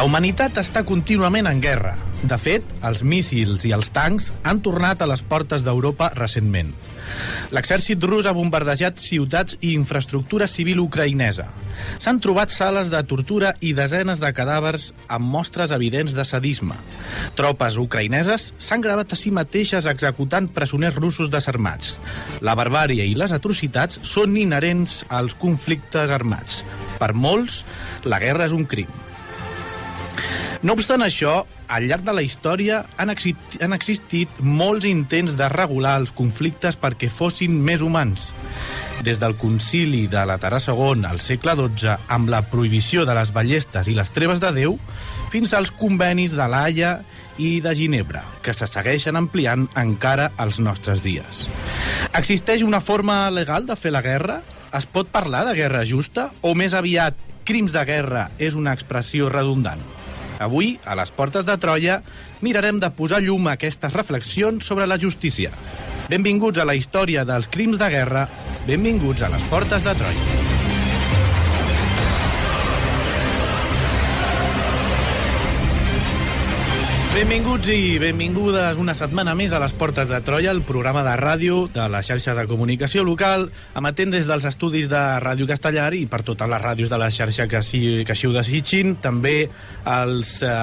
La humanitat està contínuament en guerra. De fet, els míssils i els tancs han tornat a les portes d'Europa recentment. L'exèrcit rus ha bombardejat ciutats i infraestructura civil ucraïnesa. S'han trobat sales de tortura i desenes de cadàvers amb mostres evidents de sadisme. Tropes ucraïneses s'han gravat a si mateixes executant presoners russos desarmats. La barbària i les atrocitats són inherents als conflictes armats. Per molts, la guerra és un crim. No obstant això, al llarg de la història han, existit, han existit molts intents de regular els conflictes perquè fossin més humans. Des del concili de Laterà II al segle XII, amb la prohibició de les ballestes i les treves de Déu, fins als convenis de l'Haia i de Ginebra, que se segueixen ampliant encara als nostres dies. Existeix una forma legal de fer la guerra? Es pot parlar de guerra justa? O més aviat, crims de guerra és una expressió redundant? Avui, a les portes de Troia, mirarem de posar llum a aquestes reflexions sobre la justícia. Benvinguts a la història dels crims de guerra, benvinguts a les portes de Troia. Benvinguts i benvingudes una setmana més a les Portes de Troia, el programa de ràdio de la xarxa de comunicació local, emetent des dels estudis de Ràdio Castellar i per totes les ràdios de la xarxa que, així, que així ho desitgin, també els eh,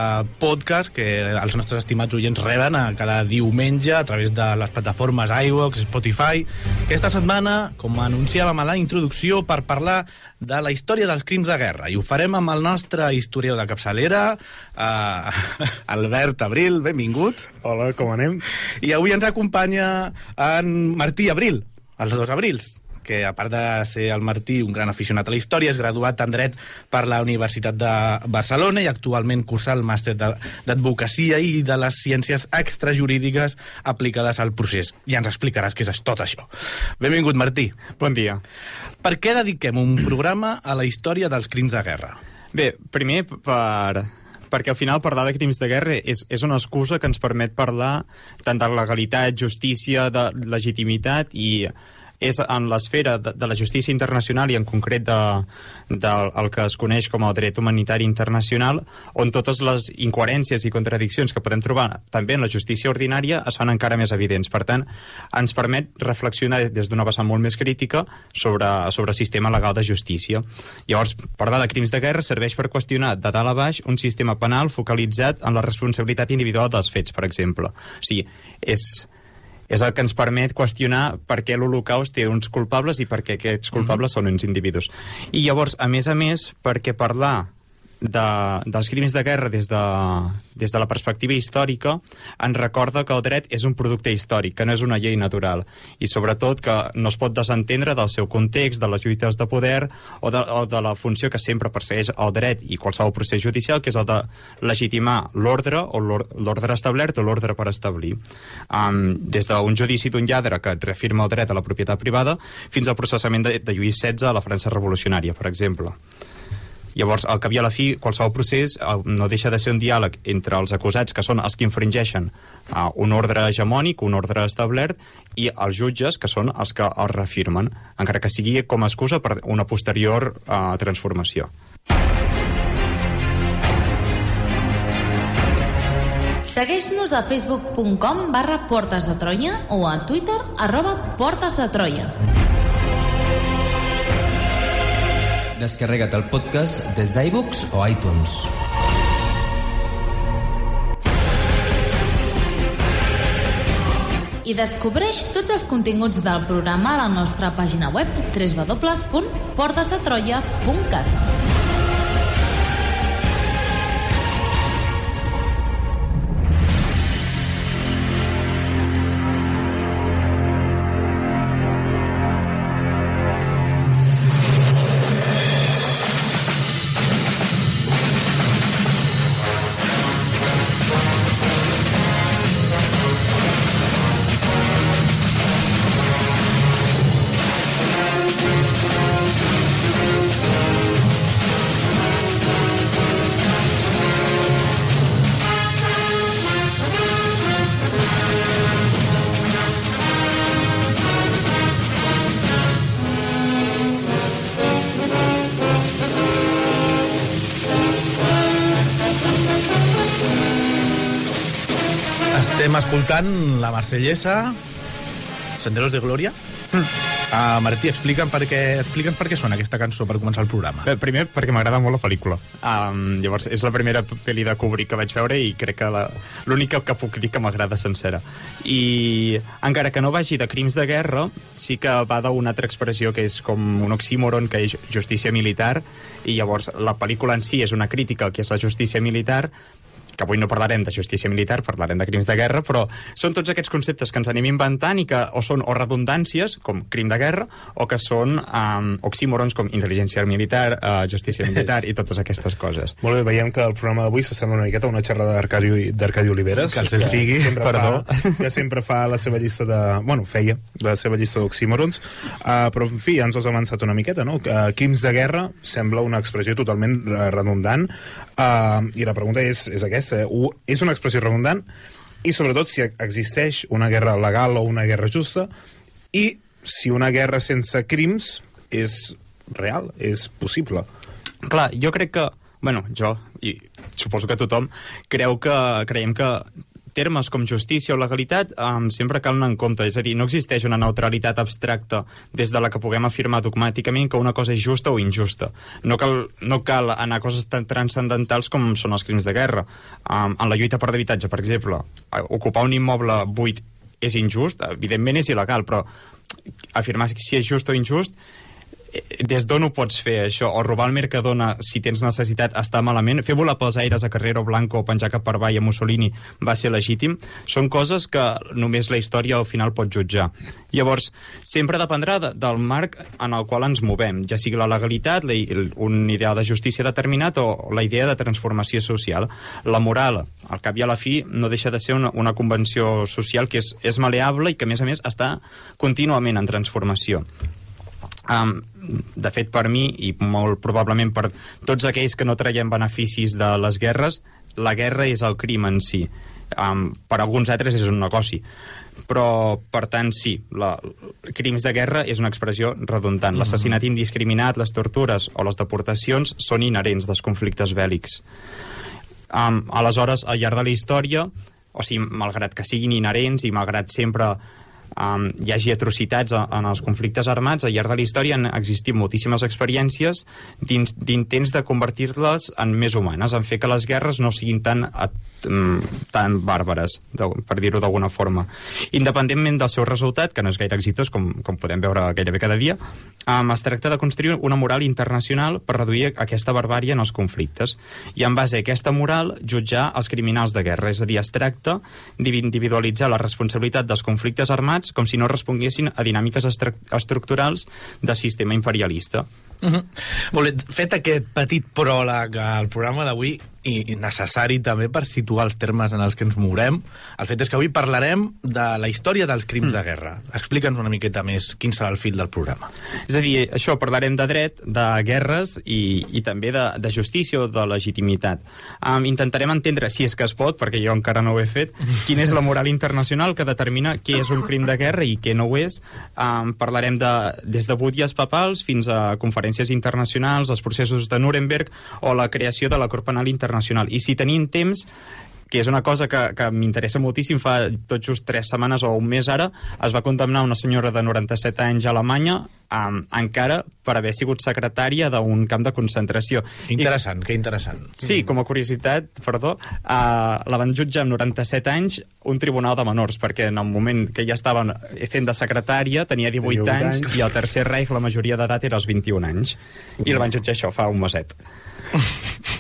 podcasts que els nostres estimats oients reben a cada diumenge a través de les plataformes iVox, Spotify. Aquesta setmana, com anunciàvem a la introducció, per parlar de la història dels crims de guerra. I ho farem amb el nostre historiador de capçalera, eh, Albert Abril, benvingut. Hola, com anem? I avui ens acompanya en Martí Abril, els dos Abrils que a part de ser el Martí un gran aficionat a la història, és graduat en dret per la Universitat de Barcelona i actualment cursa el màster d'advocacia i de les ciències extrajurídiques aplicades al procés. I ens explicaràs què és tot això. Benvingut, Martí. Bon dia. Per què dediquem un programa a la història dels crims de guerra? Bé, primer per, perquè al final parlar de crims de guerra és, és una excusa que ens permet parlar tant de legalitat, justícia, de legitimitat i és en l'esfera de, de la justícia internacional i en concret de, de, el que es coneix com el dret humanitari internacional on totes les incoherències i contradiccions que podem trobar també en la justícia ordinària es fan encara més evidents. Per tant, ens permet reflexionar des d'una vessant molt més crítica sobre, sobre el sistema legal de justícia. Llavors, parlar de crims de guerra serveix per qüestionar de dalt a baix un sistema penal focalitzat en la responsabilitat individual dels fets, per exemple. O sigui, és és el que ens permet qüestionar per què l'Holocaust té uns culpables i per què aquests culpables mm -hmm. són uns individus. I llavors, a més a més, perquè parlar de, dels crims de guerra des de, des de la perspectiva històrica ens recorda que el dret és un producte històric, que no és una llei natural i sobretot que no es pot desentendre del seu context, de les lluites de poder o de, o de la funció que sempre persegueix el dret i qualsevol procés judicial, que és el de legitimar l'ordre o l'ordre establert o l'ordre per establir. Um, des d'un judici d'un lladre que reafirma el dret a la propietat privada fins al processament de, de Lluís XVI a la França revolucionària, per exemple. Llavors, al cap i a la fi, qualsevol procés eh, no deixa de ser un diàleg entre els acusats, que són els que infringeixen uh, un ordre hegemònic, un ordre establert, i els jutges, que són els que el reafirmen, encara que sigui com a excusa per una posterior uh, transformació. Segueix-nos a facebook.com barra Portes de Troia o a Twitter arroba Portes de Troia. Descarrega't el podcast des d'iBooks o iTunes. I descobreix tots els continguts del programa a la nostra pàgina web www.portesdetroia.cat. escoltant la Marsellesa, Senderos de Glòria. Uh, Martí, explica'm per què, explica'ns per què sona aquesta cançó per començar el programa. Bé, primer, perquè m'agrada molt la pel·lícula. Um, llavors, és la primera pel·li de Kubrick que vaig veure i crec que la- l'única que puc dir que m'agrada sencera. I encara que no vagi de crims de guerra, sí que va d'una altra expressió que és com un oxímoron, que és justícia militar, i llavors la pel·lícula en si és una crítica que és la justícia militar, que avui no parlarem de justícia militar, parlarem de crims de guerra, però són tots aquests conceptes que ens anem inventant i que o són o redundàncies, com crim de guerra, o que són um, oxímorons com intel·ligència militar, uh, justícia militar i totes aquestes coses. Molt bé, veiem que el programa d'avui s'assembla una miqueta a una xerrada d'Arcadi Oliveres. Que el cel sigui, perdó. Fa, que sempre fa la seva llista de... Bueno, feia la seva llista d'oxímorons. Uh, però, en fi, ja ens has avançat una miqueta, no? Uh, crims de guerra sembla una expressió totalment redundant. Uh, I la pregunta és, és aquesta. Eh? És una expressió redundant i, sobretot, si existeix una guerra legal o una guerra justa i si una guerra sense crims és real, és possible. Clar, jo crec que... Bueno, jo, i suposo que tothom, creu que, creiem que termes com justícia o legalitat um, sempre cal anar en compte. És a dir, no existeix una neutralitat abstracta des de la que puguem afirmar dogmàticament que una cosa és justa o injusta. No cal, no cal anar a coses tan transcendentals com són els crims de guerra. Um, en la lluita per l'habitatge, per exemple, ocupar un immoble buit és injust, evidentment és il·legal, però afirmar si és just o injust des d'on ho pots fer, això? O robar el Mercadona, si tens necessitat, està malament? Fer volar pels aires a Carrero Blanco o penjar cap per avall a Mussolini va ser legítim? Són coses que només la història al final pot jutjar. Llavors, sempre dependrà de, del marc en el qual ens movem, ja sigui la legalitat, la, un ideal de justícia determinat o la idea de transformació social. La moral, al cap i a la fi, no deixa de ser una, una convenció social que és, és maleable i que, a més a més, està contínuament en transformació. Um, de fet, per mi, i molt probablement per tots aquells que no traiem beneficis de les guerres, la guerra és el crim en si. Um, per alguns altres és un negoci. Però, per tant, sí, la, crims de guerra és una expressió redundant. L'assassinat indiscriminat, les tortures o les deportacions són inherents dels conflictes bèl·lics. Um, aleshores, al llarg de la història, o sigui, malgrat que siguin inherents i malgrat sempre um, hi hagi atrocitats en els conflictes armats, al llarg de la història han existit moltíssimes experiències d'intents de convertir-les en més humanes, en fer que les guerres no siguin tan, mm, tan bàrbares, per dir-ho d'alguna forma. Independentment del seu resultat, que no és gaire exitós, com, com podem veure gairebé cada dia, um, es tracta de construir una moral internacional per reduir aquesta barbària en els conflictes i en base a aquesta moral jutjar els criminals de guerra, és a dir, es tracta d'individualitzar la responsabilitat dels conflictes armats com si no responguessin a dinàmiques estructurals de sistema imperialista. Uh -huh. Molt bé, fet aquest petit pròleg al programa d'avui i necessari també per situar els termes en els que ens mourem, el fet és que avui parlarem de la història dels crims de guerra. Explica'ns una miqueta més quin serà el fil del programa. És a dir, això, parlarem de dret, de guerres i, i també de, de justícia o de legitimitat. Um, intentarem entendre, si és que es pot, perquè jo encara no ho he fet, quina és la moral internacional que determina què és un crim de guerra i què no ho és. Um, parlarem de, des de butlles papals fins a conferències internacionals, els processos de Nuremberg o la creació de la Cort Penal Internacional. I si tenim temps, que és una cosa que, que m'interessa moltíssim, fa tot just tres setmanes o un mes ara, es va condemnar una senyora de 97 anys a Alemanya um, encara per haver sigut secretària d'un camp de concentració. Interessant, que interessant. I, sí, com a curiositat, perdó, uh, la van jutjar amb 97 anys un tribunal de menors, perquè en el moment que ja estaven fent de secretària tenia 18, 18 anys, anys. i al tercer Reich la majoria d'edat era als 21 anys. I la van jutjar això fa un meset.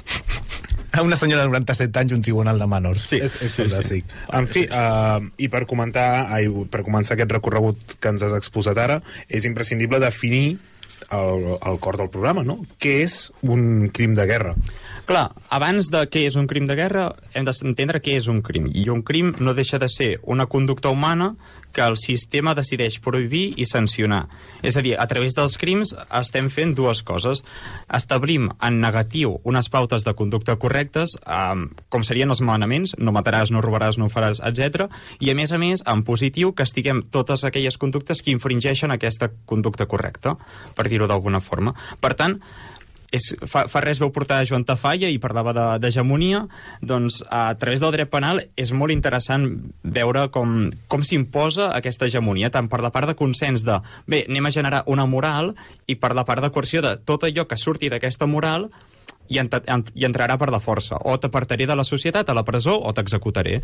A una senyora de 97 anys, un tribunal de menors. Sí, és, és sí, fantàstic. En fi, uh, i per comentar, ai, per començar aquest recorregut que ens has exposat ara, és imprescindible definir el, el cor del programa, no? Què és un crim de guerra? Clar, abans de què és un crim de guerra, hem d'entendre què és un crim. I un crim no deixa de ser una conducta humana que el sistema decideix prohibir i sancionar. És a dir, a través dels crims estem fent dues coses. Establim en negatiu unes pautes de conducta correctes, um, com serien els manaments, no mataràs, no robaràs, no faràs, etc. I a més a més, en positiu, castiguem totes aquelles conductes que infringeixen aquesta conducta correcta, per dir-ho d'alguna forma. Per tant, és, fa, fa res veu portar Joan Tafalla i parlava d'hegemonia, doncs a través del dret penal és molt interessant veure com, com s'imposa aquesta hegemonia, tant per la part de consens de bé, anem a generar una moral i per la part de coerció de tot allò que surti d'aquesta moral i, ent i entrarà per la força. O t'apartaré de la societat, a la presó, o t'executaré.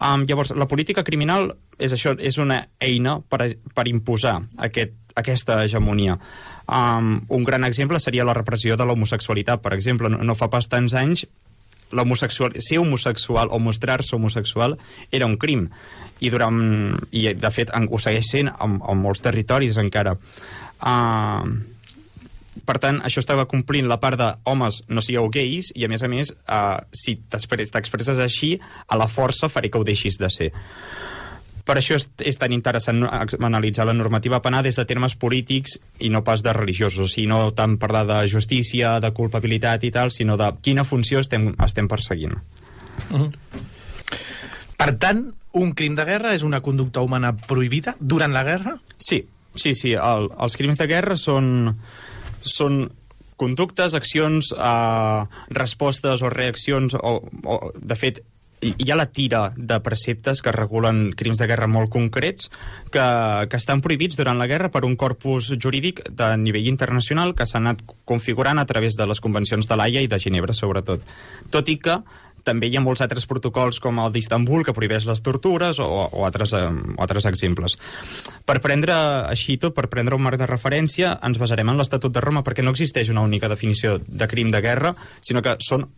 Um, llavors, la política criminal és això, és una eina per, per imposar aquest, aquesta hegemonia. Um, un gran exemple seria la repressió de l'homosexualitat. Per exemple, no, no fa pas tants anys l'homosexual, ser homosexual o mostrar-se homosexual era un crim i durant i de fet en- ho segueix sent en, en molts territoris encara uh, per tant, això estava complint la part de homes, no sigueu gais, i a més a més, eh, si t'expre- t'expresses així, a la força faré que ho deixis de ser. Per això és, és tan interessant analitzar la normativa penal des de termes polítics i no pas de religiosos, o sigui, no tant parlar de justícia, de culpabilitat i tal, sinó de quina funció estem, estem perseguint. Per tant, un crim de guerra és una conducta humana prohibida durant la guerra? Sí, sí, sí. El, els crims de guerra són, són conductes, accions, eh, respostes o reaccions, o, o de fet, hi ha la tira de preceptes que regulen crims de guerra molt concrets que, que estan prohibits durant la guerra per un corpus jurídic de nivell internacional que s'ha anat configurant a través de les convencions de l'AIA i de Ginebra, sobretot. Tot i que també hi ha molts altres protocols com el d'Istanbul que prohibeix les tortures o, o, altres, eh, o altres exemples. Per prendre així tot, per prendre un marc de referència, ens basarem en l'Estatut de Roma perquè no existeix una única definició de crim de guerra, sinó que són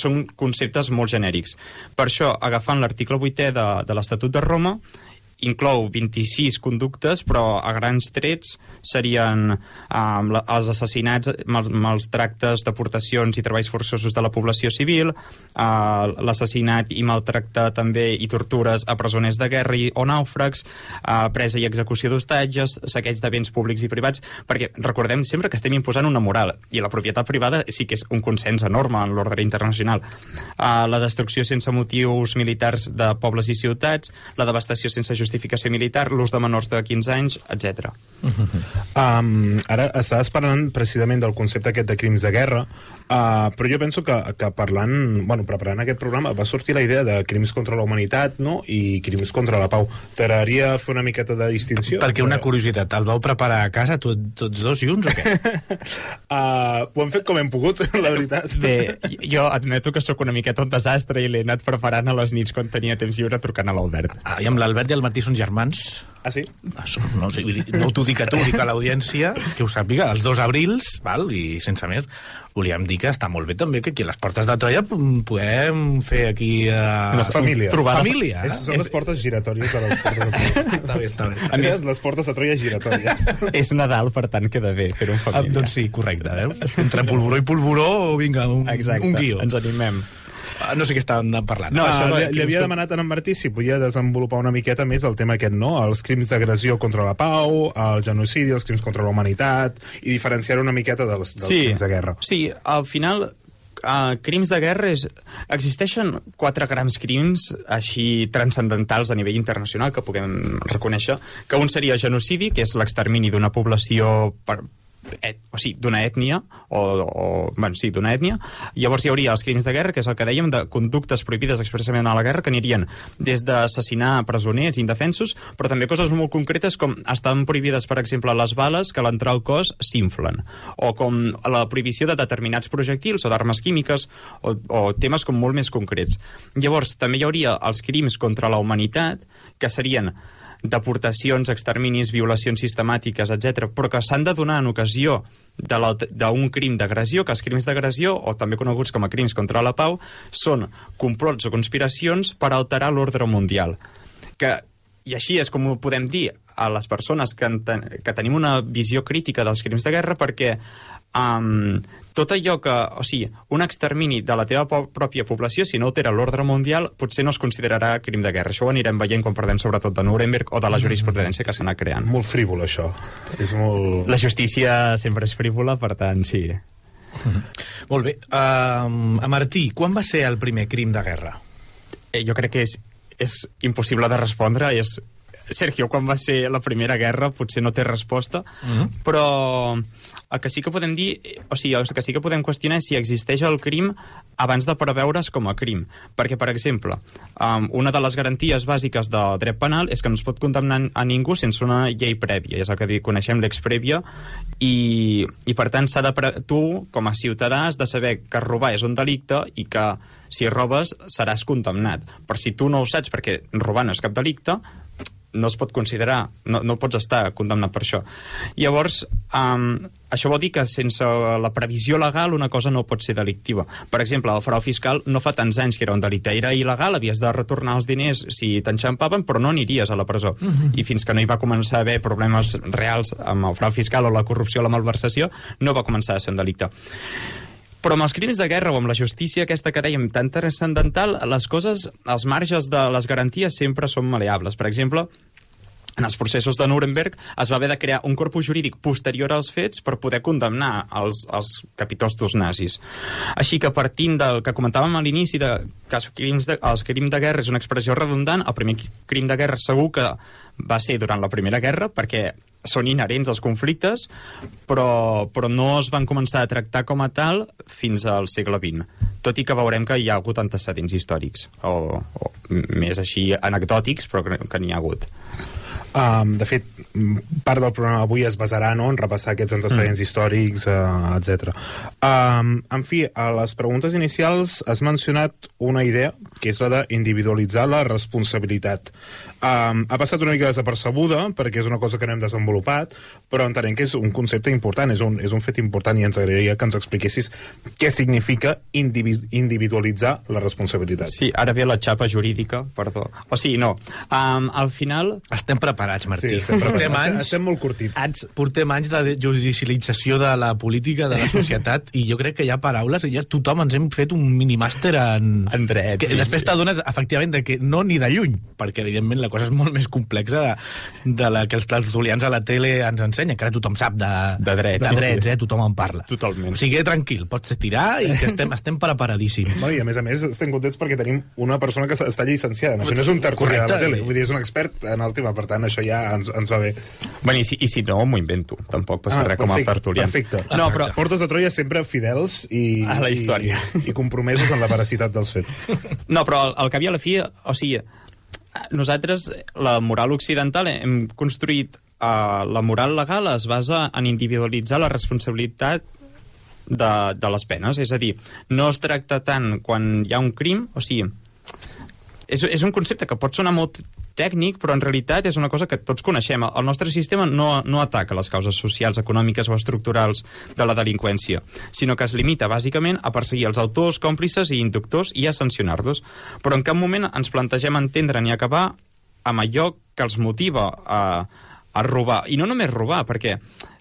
són conceptes molt genèrics. Per això, agafant l'article 8è de, de l'Estatut de Roma, inclou 26 conductes, però a grans trets serien la, els assassinats, mal, tractes, deportacions i treballs forçosos de la població civil, uh, l'assassinat i maltracte també i tortures a presoners de guerra i, o nàufrags, uh, presa i execució d'hostatges, saqueig de béns públics i privats, perquè recordem sempre que estem imposant una moral, i la propietat privada sí que és un consens enorme en l'ordre internacional. Uh, la destrucció sense motius militars de pobles i ciutats, la devastació sense justificació militar, l'ús de menors de 15 anys, etc. Um, ara estaves parlant precisament del concepte aquest de crims de guerra, uh, però jo penso que, que parlant, bueno, preparant aquest programa va sortir la idea de crims contra la humanitat no? i crims contra la pau. T'agradaria fer una miqueta de distinció? Perquè una curiositat, el vau preparar a casa tot, tots dos junts o què? Uh, ho hem fet com hem pogut, la veritat. Bé, jo admeto que sóc una miqueta un desastre i l'he anat preparant a les nits quan tenia temps lliure trucant a l'Albert. Ah, I amb l'Albert i el Martí són germans? Ah, sí? No, sé, vull dir, no t'ho dic a tu, ho dic a l'audiència, que ho sàpiga, els dos abrils, val? i sense més, volíem dir que està molt bé també que aquí a les portes de Troia podem fer aquí... Uh, Una família. Trobada. Família. És, són les portes giratòries de les portes de Troia. Està bé, està bé. A més, les portes de Troia giratòries. És Nadal, per tant, queda bé fer-ho en Ah, família. doncs sí, correcte, veus? Entre polvoró i polvoró, vinga, un, Exacte, un guió. ens animem. Ah, No sé què estàvem parlant. No, No, això de li, li havia demanat a en Martí si podia desenvolupar una miqueta més el tema aquest, no? Els crims d'agressió contra la pau, el genocidi, els crims contra la humanitat, i diferenciar una miqueta dels, dels crims de guerra. Sí, al final Uh, crims de guerra és... existeixen quatre grans crims així transcendentals a nivell internacional que puguem reconèixer, que un seria genocidi, que és l'extermini d'una població per, et, o sigui, d'una ètnia, o, o bueno, sí, d'una ètnia. Llavors hi hauria els crims de guerra, que és el que dèiem, de conductes prohibides expressament a la guerra, que anirien des d'assassinar presoners indefensos, però també coses molt concretes com estan prohibides, per exemple, les bales que a l'entrar al cos s'inflen, o com la prohibició de determinats projectils o d'armes químiques, o, o temes com molt més concrets. Llavors, també hi hauria els crims contra la humanitat, que serien deportacions, exterminis, violacions sistemàtiques, etc, però que s'han de donar en ocasió d'un crim d'agressió, que els crims d'agressió, o també coneguts com a crims contra la pau, són complots o conspiracions per alterar l'ordre mundial. Que, I així és com ho podem dir a les persones que, enten, que tenim una visió crítica dels crims de guerra perquè um, tot allò que... O sigui, un extermini de la teva pròpia població, si no altera l'ordre mundial, potser no es considerarà crim de guerra. Això ho anirem veient quan parlem sobretot de Nuremberg o de la jurisprudència que anat creant. Molt frívol, això. És molt... La justícia sempre és frívola, per tant, sí. Molt bé. Uh, a Martí, quan va ser el primer crim de guerra? Eh, jo crec que és, és impossible de respondre. És... Sergio, quan va ser la primera guerra, potser no té resposta, Mhm. però el que sí que podem dir, eh, o sigui, el que sí que podem qüestionar és si existeix el crim abans de preveure's com a crim. Perquè, per exemple, um, una de les garanties bàsiques del dret penal és que no es pot condemnar a ningú sense una llei prèvia, és el que coneixem l'ex prèvia, i, i per tant s'ha de pre... tu, com a ciutadà, has de saber que robar és un delicte i que si robes seràs condemnat. Però si tu no ho saps perquè robar no és cap delicte, no es pot considerar, no, no pots estar condemnat per això. Llavors, um, això vol dir que sense la previsió legal una cosa no pot ser delictiva. Per exemple, el frau fiscal no fa tants anys que era un delicte, era il·legal, havies de retornar els diners si t'enxampaven, però no aniries a la presó. Uh -huh. I fins que no hi va començar a haver problemes reals amb el frau fiscal o la corrupció o la malversació, no va començar a ser un delicte. Però amb els crims de guerra o amb la justícia aquesta que dèiem tan transcendental, les coses, els marges de les garanties sempre són maleables. Per exemple, en els processos de Nuremberg es va haver de crear un corpus jurídic posterior als fets per poder condemnar els, els capitostos nazis. Així que partint del que comentàvem a l'inici de que els crims de, els crims de guerra és una expressió redundant, el primer crim de guerra segur que va ser durant la Primera Guerra, perquè són inherents als conflictes, però, però no es van començar a tractar com a tal fins al segle XX. Tot i que veurem que hi ha hagut antecedents històrics, o, o més així anecdòtics, però que, que n'hi ha hagut. Um, de fet, part del programa avui es basarà no, en repassar aquests antecedents mm. històrics, uh, etc. Um, en fi, a les preguntes inicials has mencionat una idea, que és la d'individualitzar la responsabilitat. Um, ha passat una mica desapercebuda, perquè és una cosa que no hem desenvolupat, però entenem que és un concepte important, és un, és un fet important i ens agradaria que ens expliquessis què significa individu individualitzar la responsabilitat. Sí, ara ve la xapa jurídica, perdó. O sigui, no, um, al final... Estem preparats, Martí. Sí, estem, preparats. Portem anys, estem molt curtits. Anys, portem anys de judicialització de la política, de la societat, i jo crec que hi ha paraules, i ja tothom ens hem fet un minimàster en... En dret, que sí, Després sí. t'adones, efectivament, de que no ni de lluny, perquè, evidentment, la cosa és molt més complexa de, de la que els tertulians a la tele ens ensenyen, que ara tothom sap de, de drets, de sí, drets sí. eh? tothom en parla. Totalment. O sigui, tranquil, pots tirar i que estem, estem preparadíssims. No, I a més a més estem contents perquè tenim una persona que està llicenciada. Això no és un tertulià de la tele, vull dir, és un expert en el tema, per tant, això ja ens, ens va bé. Bueno, i si, i si no, m'ho invento. Tampoc passa ah, res com els tertulians. Perfecte. No, però... Portes de Troia sempre fidels i, a la història. i, i compromesos en la veracitat dels fets. No, però al, al cap i a la fi, o sigui, nosaltres, la moral occidental, hem construït uh, la moral legal es basa en individualitzar la responsabilitat de, de les penes. És a dir, no es tracta tant quan hi ha un crim, o sigui, és, és un concepte que pot sonar molt tècnic, però en realitat és una cosa que tots coneixem. El nostre sistema no, no ataca les causes socials, econòmiques o estructurals de la delinqüència, sinó que es limita bàsicament a perseguir els autors, còmplices i inductors i a sancionar-los. Però en cap moment ens plantegem entendre ni acabar amb allò que els motiva a, a robar. I no només robar, perquè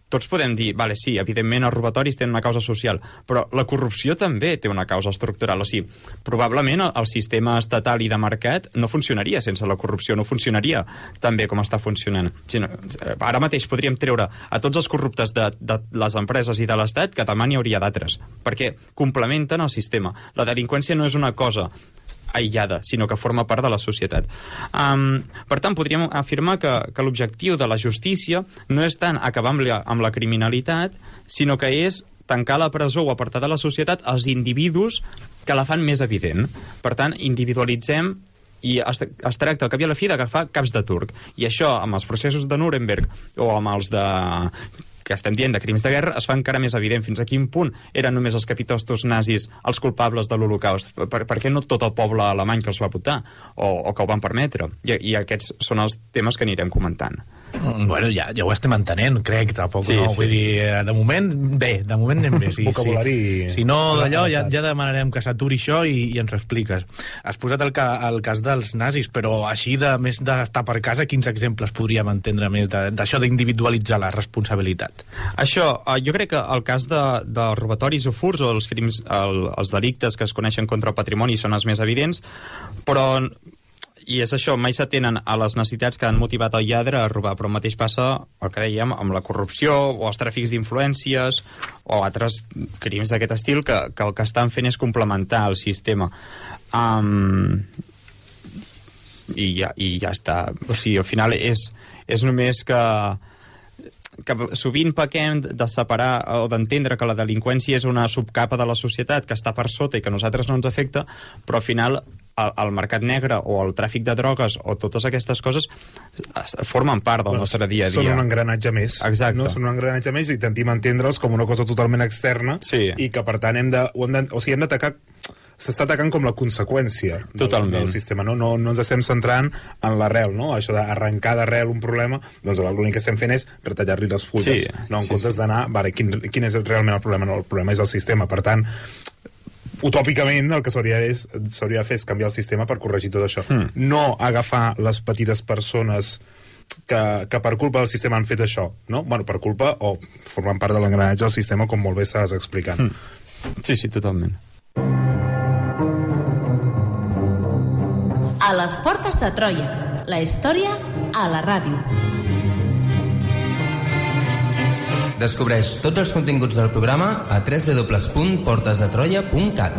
tots podem dir, vale, sí, evidentment els robatoris tenen una causa social, però la corrupció també té una causa estructural. O sigui, probablement el, sistema estatal i de mercat no funcionaria sense la corrupció, no funcionaria tan bé com està funcionant. Sinó, eh, ara mateix podríem treure a tots els corruptes de, de les empreses i de l'Estat que demà n'hi hauria d'altres, perquè complementen el sistema. La delinqüència no és una cosa aïllada, sinó que forma part de la societat. Um, per tant, podríem afirmar que, que l'objectiu de la justícia no és tant acabar amb la, amb la criminalitat, sinó que és tancar la presó o apartar de la societat els individus que la fan més evident. Per tant, individualitzem i es, es tracta al cap i a la fi d'agafar caps de turc. I això, amb els processos de Nuremberg o amb els de que estem dient de crims de guerra es fa encara més evident fins a quin punt eren només els capitostos nazis els culpables de l'Holocaust. Per, per què no tot el poble alemany que els va votar o, o que ho van permetre? I, I aquests són els temes que anirem comentant. Mm, bueno, ja, ja ho estem entenent, crec, tampoc, Sí, no? sí. Vull dir, eh, de moment, bé, de moment anem bé. Sí, Vocabulari sí. Si no, d'allò, ja, ja demanarem que s'aturi això i, i ens ho expliques. Has posat el, ca, el cas dels nazis, però així, de més d'estar per casa, quins exemples podríem entendre més d'això d'individualitzar la responsabilitat? Això, eh, jo crec que el cas de, de robatoris o furs o els crims, el, els delictes que es coneixen contra el patrimoni són els més evidents, però i és això, mai s'atenen a les necessitats que han motivat el lladre a robar, però el mateix passa, el que dèiem, amb la corrupció o els tràfics d'influències o altres crims d'aquest estil que, que el que estan fent és complementar el sistema. Um, i, ja, I ja està. O sigui, al final és, és només que que sovint pequem de separar o d'entendre que la delinqüència és una subcapa de la societat que està per sota i que a nosaltres no ens afecta, però al final el, el mercat negre o el tràfic de drogues o totes aquestes coses es- formen part del nostre dia a Són dia. un engranatge més. Exacte. No? Són un engranatge més i tentim entendre'ls com una cosa totalment externa Sí. i que, per tant, hem de, ho hem de, o sigui, hem d'atacar s'està atacant com la conseqüència del, Totalment. del sistema, no? no? No ens estem centrant en l'arrel, no? Això d'arrencar d'arrel un problema, doncs l'únic que estem fent és retallar-li les fulles, Sí, no? En sí, comptes d'anar, vale, quin, quin és realment el problema? No, el problema és el sistema, per tant, utòpicament el que s'hauria de fer és canviar el sistema per corregir tot això. Hmm. No agafar les petites persones que, que per culpa del sistema han fet això, no? Bueno, per culpa o formant part de l'engranatge del sistema, com molt bé estàs explicant. Mm. Sí, sí, totalment. A les portes de Troia. La història a la ràdio. Descobreix tots els continguts del programa a www.portesdetroia.cat.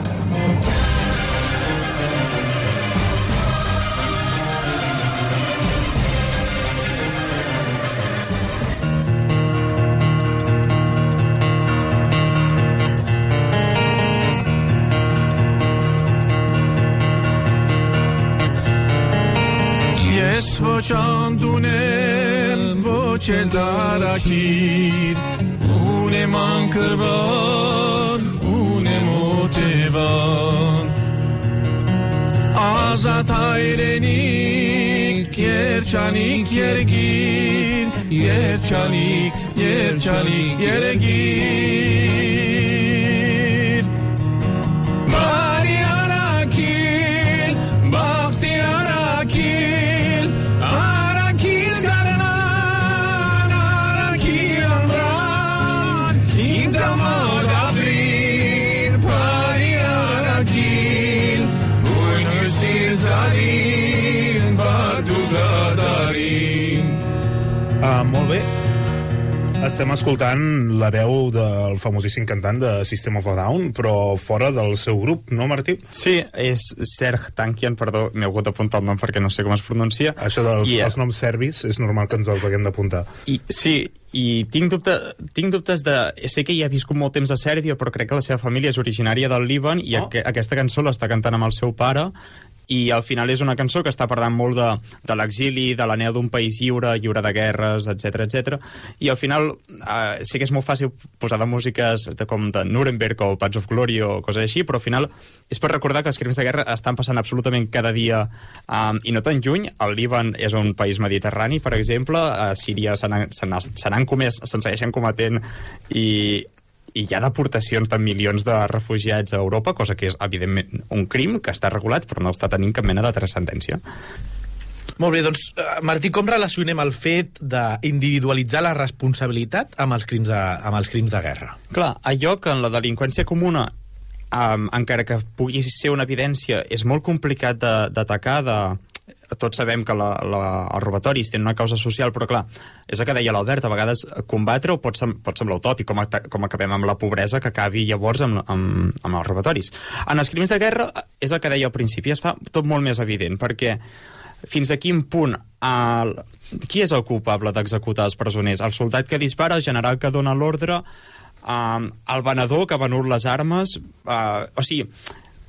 Yes, for John Dunez. չեն դարակիր ունեմ անկրվան ունեմ օտևան ազատ հայրենիք երջանիկ երգին երջանիկ երջանիկ երգին Estem escoltant la veu del famosíssim cantant de System of a Down, però fora del seu grup, no, Martí? Sí, és Serg Tankian, perdó, m'he hagut d'apuntar el nom perquè no sé com es pronuncia. Això dels I, eh, els noms serbis és normal que ens els haguem d'apuntar. I, sí, i tinc, dubte, tinc dubtes de... Sé que hi ha viscut molt temps a Sèrbia, però crec que la seva família és originària del Líban i Oh. aqu aquesta cançó l'està cantant amb el seu pare i al final és una cançó que està parlant molt de, de l'exili, de l'anel d'un país lliure, lliure de guerres, etc etc. I al final eh, sé que és molt fàcil posar de músiques de, com de Nuremberg o Pats of Glory o coses així, però al final és per recordar que els crims de guerra estan passant absolutament cada dia um, i no tan lluny. El Líban és un país mediterrani, per exemple, a Síria se n'han comès, se'n segueixen cometent i, i hi ha deportacions de milions de refugiats a Europa, cosa que és, evidentment, un crim que està regulat, però no està tenint cap mena de transcendència. Molt bé, doncs, eh, Martí, com relacionem el fet d'individualitzar la responsabilitat amb els crims de, amb els crims de guerra? Clar, allò que en la delinqüència comuna, um, encara que pugui ser una evidència, és molt complicat de- d'atacar, de, tots sabem que la, la, els robatoris tenen una causa social, però clar, és el que deia l'Albert, a vegades combatre-ho pot, sem pot semblar utòpic, com, com acabem amb la pobresa que acabi llavors amb, amb, amb els robatoris. En els crims de guerra, és el que deia al principi, es fa tot molt més evident, perquè fins a quin punt el... qui és el culpable d'executar els presoners? El soldat que dispara, el general que dona l'ordre, um, el venedor que ha venut les armes... Uh, o sigui,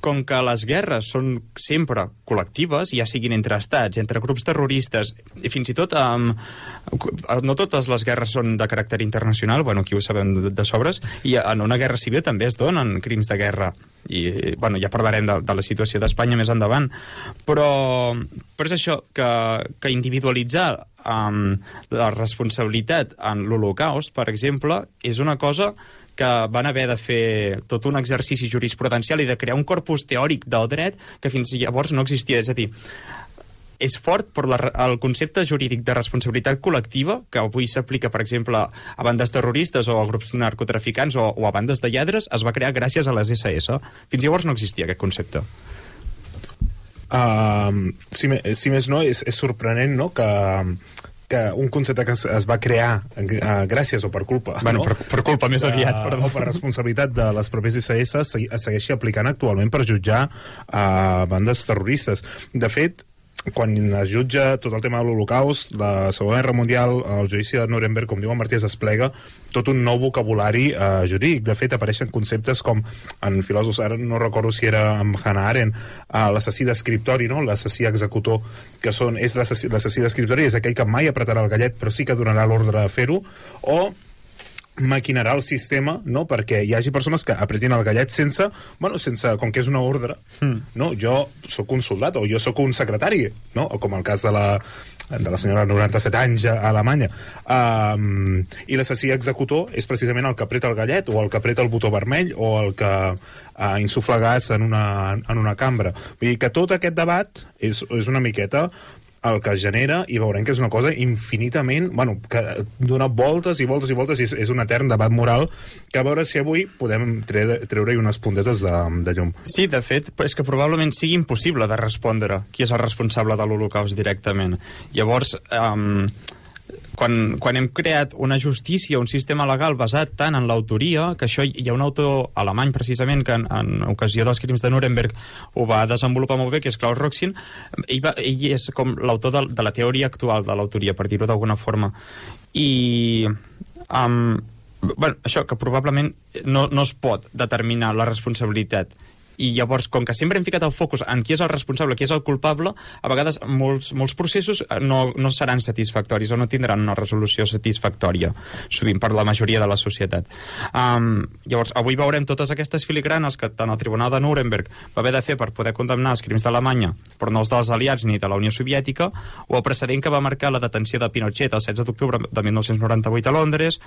com que les guerres són sempre col·lectives, ja siguin entre estats, entre grups terroristes, i fins i tot um, no totes les guerres són de caràcter internacional, bueno, aquí ho sabem de, de sobres, i en una guerra civil també es donen crims de guerra, i bueno, ja parlarem de, de la situació d'Espanya més endavant, però, però és això, que, que individualitzar um, la responsabilitat en l'Holocaust, per exemple, és una cosa que van haver de fer tot un exercici jurisprudencial i de crear un corpus teòric del dret que fins llavors no existia. És a dir, és fort per la, el concepte jurídic de responsabilitat col·lectiva que avui s'aplica, per exemple, a bandes terroristes o a grups narcotraficants o, o a bandes de lladres, es va crear gràcies a les SS. Fins llavors no existia aquest concepte. Uh, si, me- si més no, és, és sorprenent no? que, que un concepte que es, es va crear uh, gràcies o per culpa Bueno, no? per, per culpa més aviat, uh, perdó. o per responsabilitat de les pròpies segui- es segueixi aplicant actualment per jutjar uh, bandes terroristes. De fet, quan es jutja tot el tema de l'Holocaust, la Segona Guerra Mundial, el judici de Nuremberg, com diu Martí, es desplega tot un nou vocabulari eh, jurídic. De fet, apareixen conceptes com, en filòsofs, ara no recordo si era amb Hannah Arendt, eh, l'assassí d'escriptori, no? l'assassí executor, que són, és l'assassí d'escriptori, és aquell que mai apretarà el gallet, però sí que donarà l'ordre de fer-ho, o maquinarà el sistema no? perquè hi hagi persones que apretin el gallet sense, bueno, sense com que és una ordre mm. no? jo sóc un soldat o jo sóc un secretari no? o com el cas de la, de la senyora de 97 anys a Alemanya um, i l'assassí executor és precisament el que apreta el gallet o el que apreta el botó vermell o el que uh, insufla gas en una, en una cambra vull dir que tot aquest debat és, és una miqueta el que genera i veurem que és una cosa infinitament... Bueno, que dona voltes i voltes i voltes i és, és un etern debat moral que a veure si avui podem treure- treure-hi unes puntetes de, de llum. Sí, de fet, és que probablement sigui impossible de respondre qui és el responsable de l'Holocaust directament. Llavors, um, quan, quan hem creat una justícia, un sistema legal basat tant en l'autoria, que això hi ha un autor alemany precisament que en, en ocasió dels crims de Nuremberg ho va desenvolupar molt bé, que és Klaus Roxin, ell, va, ell és com l'autor de, de la teoria actual de l'autoria, per dir-ho d'alguna forma. I... Um, bueno, això, que probablement no, no es pot determinar la responsabilitat i llavors, com que sempre hem ficat el focus en qui és el responsable, qui és el culpable, a vegades molts, molts processos eh, no, no seran satisfactoris o no tindran una resolució satisfactòria, sovint per la majoria de la societat. Um, llavors, avui veurem totes aquestes filigranes que tant el Tribunal de Nuremberg va haver de fer per poder condemnar els crims d'Alemanya, però no els dels aliats ni de la Unió Soviètica, o el precedent que va marcar la detenció de Pinochet el 16 d'octubre de 1998 a Londres,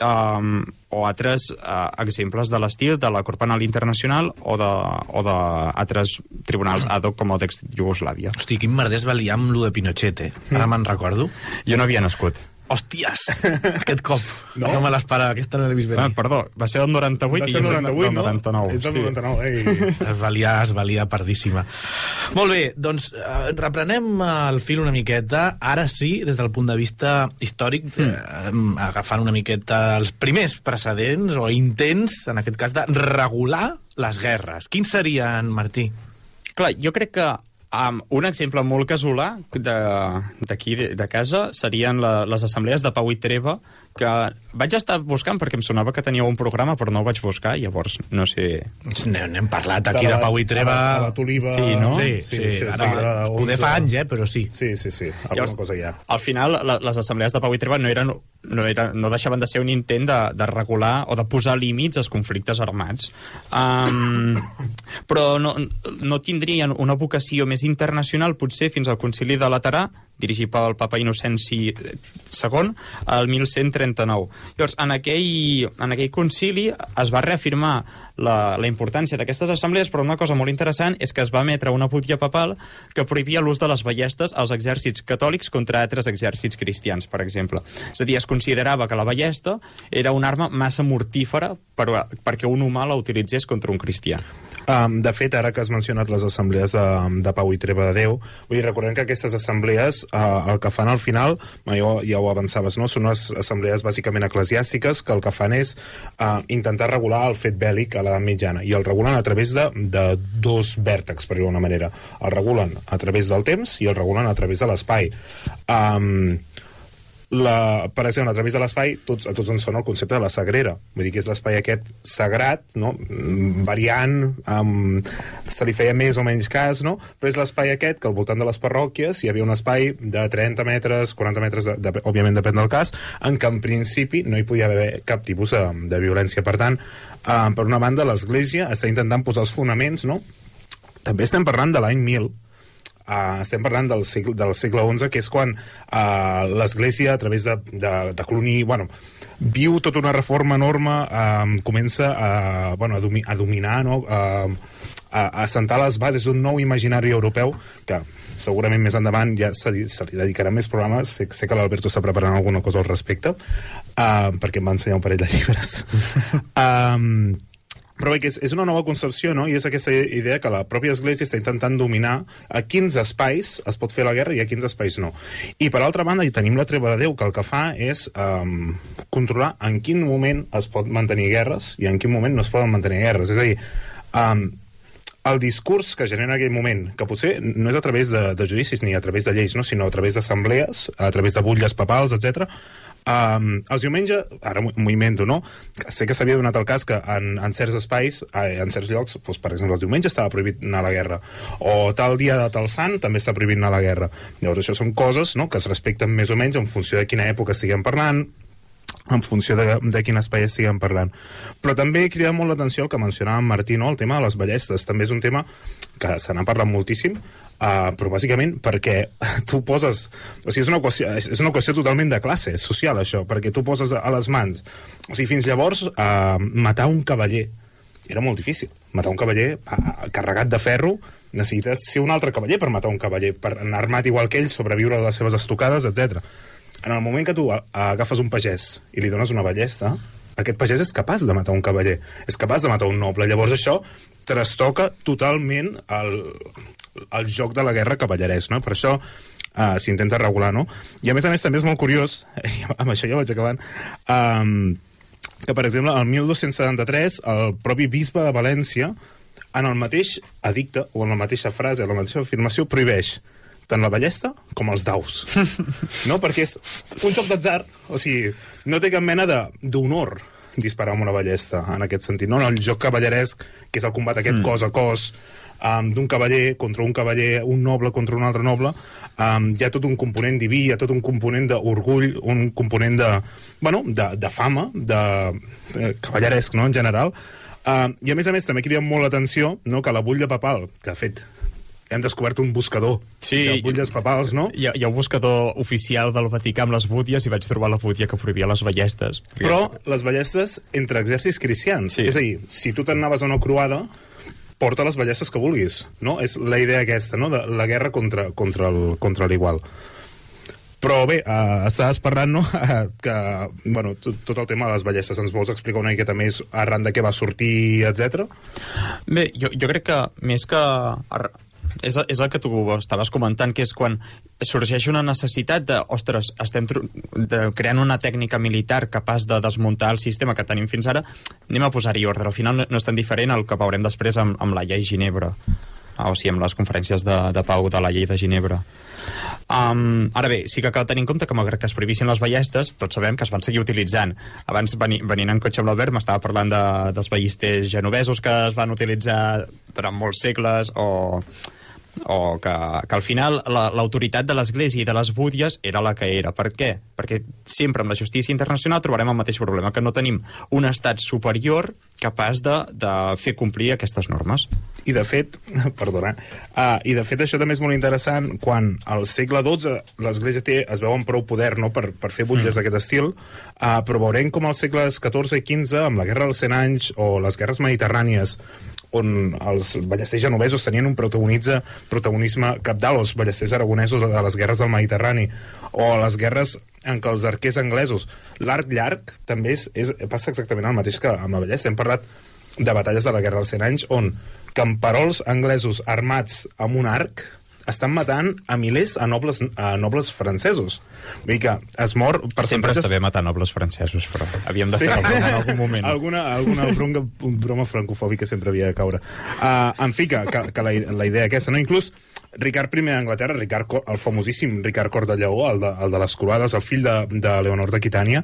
um, o altres uh, exemples de l'estil de la Cort Penal Internacional o de, o de altres tribunals ad hoc com el d'ex-Jugoslàvia. Hosti, quin merder es va liar amb lo de Pinochet, eh? Ara me'n recordo. Jo no havia nascut. Hòsties! Aquest cop. No, no me l'esperava, aquesta no l'he vist Ah, venir. perdó, va ser el 98 Va i ser el soc 98, del no? 99. És sí. 99, eh? Es va liar, es va liar pardíssima. Molt bé, doncs eh, reprenem eh, el fil una miqueta, ara sí, des del punt de vista històric, eh, agafant una miqueta els primers precedents o intents, en aquest cas, de regular les guerres. Quins serien, Martí? Clar, jo crec que um, un exemple molt casolà d'aquí, de, de casa, serien la, les assemblees de Pau i Treva, que vaig estar buscant perquè em sonava que teníeu un programa, però no ho vaig buscar, llavors no sé... N'hem parlat aquí de, Pau i Treva... A la Toliva... Sí, no? Sí, sí, sí, sí, ara, de poder 11. fa anys, eh, però sí. Sí, sí, sí, alguna Llavors, cosa hi ha. Al final, la, les assemblees de Pau i Treva no, eren, no, era, no deixaven de ser un intent de, de regular o de posar límits als conflictes armats. Um, però no, no tindrien una vocació més internacional, potser fins al concili de Laterà, dirigit pel papa Innocenci II, el 1139. Llavors, en aquell, en aquell concili es va reafirmar la, la importància d'aquestes assemblees, però una cosa molt interessant és que es va emetre una butlla papal que prohibia l'ús de les ballestes als exèrcits catòlics contra altres exèrcits cristians, per exemple. És a dir, es considerava que la ballesta era una arma massa mortífera per, perquè un humà la utilitzés contra un cristià. Um, de fet, ara que has mencionat les assemblees de, de Pau i Treva de Déu, vull dir, recordem que aquestes assemblees uh, el que fan al final, jo, ja ho avançaves, no? són unes assemblees bàsicament eclesiàstiques que el que fan és uh, intentar regular el fet bèl·lic a l'edat mitjana i el regulen a través de, de dos vèrtexs, per dir-ho manera. El regulen a través del temps i el regulen a través de l'espai. Um, la, per exemple, a través de l'espai tots, a tots ens sona el concepte de la sagrera vull dir que és l'espai aquest sagrat no? Mm, variant um, se li feia més o menys cas no? però és l'espai aquest que al voltant de les parròquies hi havia un espai de 30 metres 40 metres, de, de, òbviament depèn del cas en què en principi no hi podia haver cap tipus de, de violència per tant, uh, per una banda l'església està intentant posar els fonaments no? també estem parlant de l'any 1000 Uh, estem parlant del segle, del segle XI, que és quan uh, l'Església, a través de, de, de Cluny, bueno, viu tota una reforma enorme, uh, comença a, bueno, a, domi a dominar, no? uh, a, a assentar les bases d'un nou imaginari europeu que segurament més endavant ja se, li- se li dedicaran més programes sé, sé que l'Alberto està preparant alguna cosa al respecte uh, perquè em va ensenyar un parell de llibres um, però bé, que és, és una nova concepció, no? I és aquesta idea que la pròpia Església està intentant dominar a quins espais es pot fer la guerra i a quins espais no. I per altra banda, hi tenim la treva de Déu, que el que fa és um, controlar en quin moment es pot mantenir guerres i en quin moment no es poden mantenir guerres. És a dir, um, el discurs que genera en aquell moment, que potser no és a través de, de judicis ni a través de lleis, no? sinó a través d'assemblees, a través de butlles papals, etc. Um, els diumenge, ara m'ho invento, no? Sé que s'havia donat el cas que en, en certs espais, en certs llocs, doncs, per exemple, els diumenges estava prohibit anar a la guerra, o tal dia de tal sant també està prohibit anar a la guerra. Llavors, això són coses no?, que es respecten més o menys en funció de quina època estiguem parlant, en funció de, de quin espai estiguem parlant. Però també crida molt l'atenció el que mencionava en Martí, no? el tema de les ballestes. També és un tema que se n'ha parlat moltíssim, uh, però bàsicament perquè tu poses... O sigui, és una, qüestió, és una qüestió totalment de classe social, això, perquè tu poses a les mans... O sigui, fins llavors, uh, matar un cavaller era molt difícil. Matar un cavaller uh, carregat de ferro necessites ser un altre cavaller per matar un cavaller, per anar armat igual que ell, sobreviure a les seves estocades, etc. En el moment que tu agafes un pagès i li dones una ballesta, aquest pagès és capaç de matar un cavaller, és capaç de matar un noble. Llavors això trastoca totalment el, el joc de la guerra cavallerès, no? Per això uh, s'intenta regular, no? I a més a més també és molt curiós, amb això ja vaig acabant, um, que per exemple el 1273 el propi bisbe de València en el mateix edicte o en la mateixa frase, en la mateixa afirmació prohibeix tant la ballesta com els daus. no? Perquè és un joc d'atzar, o sigui, no té cap mena de- d'honor disparar amb una ballesta, en aquest sentit. No, no el joc cavalleresc, que és el combat aquest mm. cos a cos, um, d'un cavaller contra un cavaller, un noble contra un altre noble, um, hi ha tot un component diví, hi ha tot un component d'orgull, un component de, bueno, de, de fama, de eh, cavalleresc, no?, en general. Uh, I a més a més també crida molt l'atenció no, que la butlla papal, que ha fet hem descobert un buscador Sí. de butlles papals, no? Hi ha, hi ha un buscador oficial del Vaticà amb les búties i vaig trobar la bútia que prohibia les ballestes. Però les ballestes entre exèrcits cristians. Sí. És a dir, si tu t'anaves a una croada, porta les ballestes que vulguis, no? És la idea aquesta, no?, de la guerra contra, contra el- contra l'igual. Però bé, uh, estaves parlant, no?, que, bueno, tot, tot el tema de les ballestes. Ens vols explicar una miqueta més arran de què va sortir, etc? Bé, jo, jo crec que més que... És, és el que tu estaves comentant, que és quan sorgeix una necessitat de, ostres, estem de, creant una tècnica militar capaç de desmuntar el sistema que tenim fins ara, anem a posar-hi ordre. Al final no, no és tan diferent el que veurem després amb, amb la llei Ginebra, o sigui, amb les conferències de, de pau de la llei de Ginebra. Um, ara bé, sí que cal tenir en compte que malgrat que es prohibissin les ballestes, tots sabem que es van seguir utilitzant. Abans, veni, venint en cotxe amb l'Albert, m'estava parlant de, dels ballisters genovesos que es van utilitzar durant molts segles, o, o que, que al final la- l'autoritat de l'Església i de les búdies era la que era. Per què? Perquè sempre amb la justícia internacional trobarem el mateix problema, que no tenim un estat superior capaç de, de fer complir aquestes normes. I de fet, perdona, uh, i de fet això també és molt interessant quan al segle XII l'Església té, es veu amb prou poder no, per, per fer butlles mm. d'aquest estil, uh, però veurem com als segles XIV i XV, amb la Guerra dels 100 anys o les guerres mediterrànies, on els ballesters genovesos tenien un protagonitza, protagonisme capdalt, els ballesters aragonesos a les guerres del Mediterrani, o les guerres en què els arquers anglesos... L'arc llarg també és, és, passa exactament el mateix que amb la ballesta. Hem parlat de batalles de la Guerra dels 100 anys on camperols anglesos armats amb un arc estan matant a milers a nobles, a nobles francesos. Vull dir que es mor... Sempre percentatges- està bé matar nobles francesos, però havíem de Sí. fer alguna en algun moment. alguna, alguna broma, broma francofòbica sempre havia de caure. Uh, en fi, que, que, que la, la idea aquesta, no? Inclús Ricard I d'Anglaterra, Ricard, el famosíssim Ricard Cor de Lleó, el de, el de les croades, el fill de, de Leonor d'Aquitània,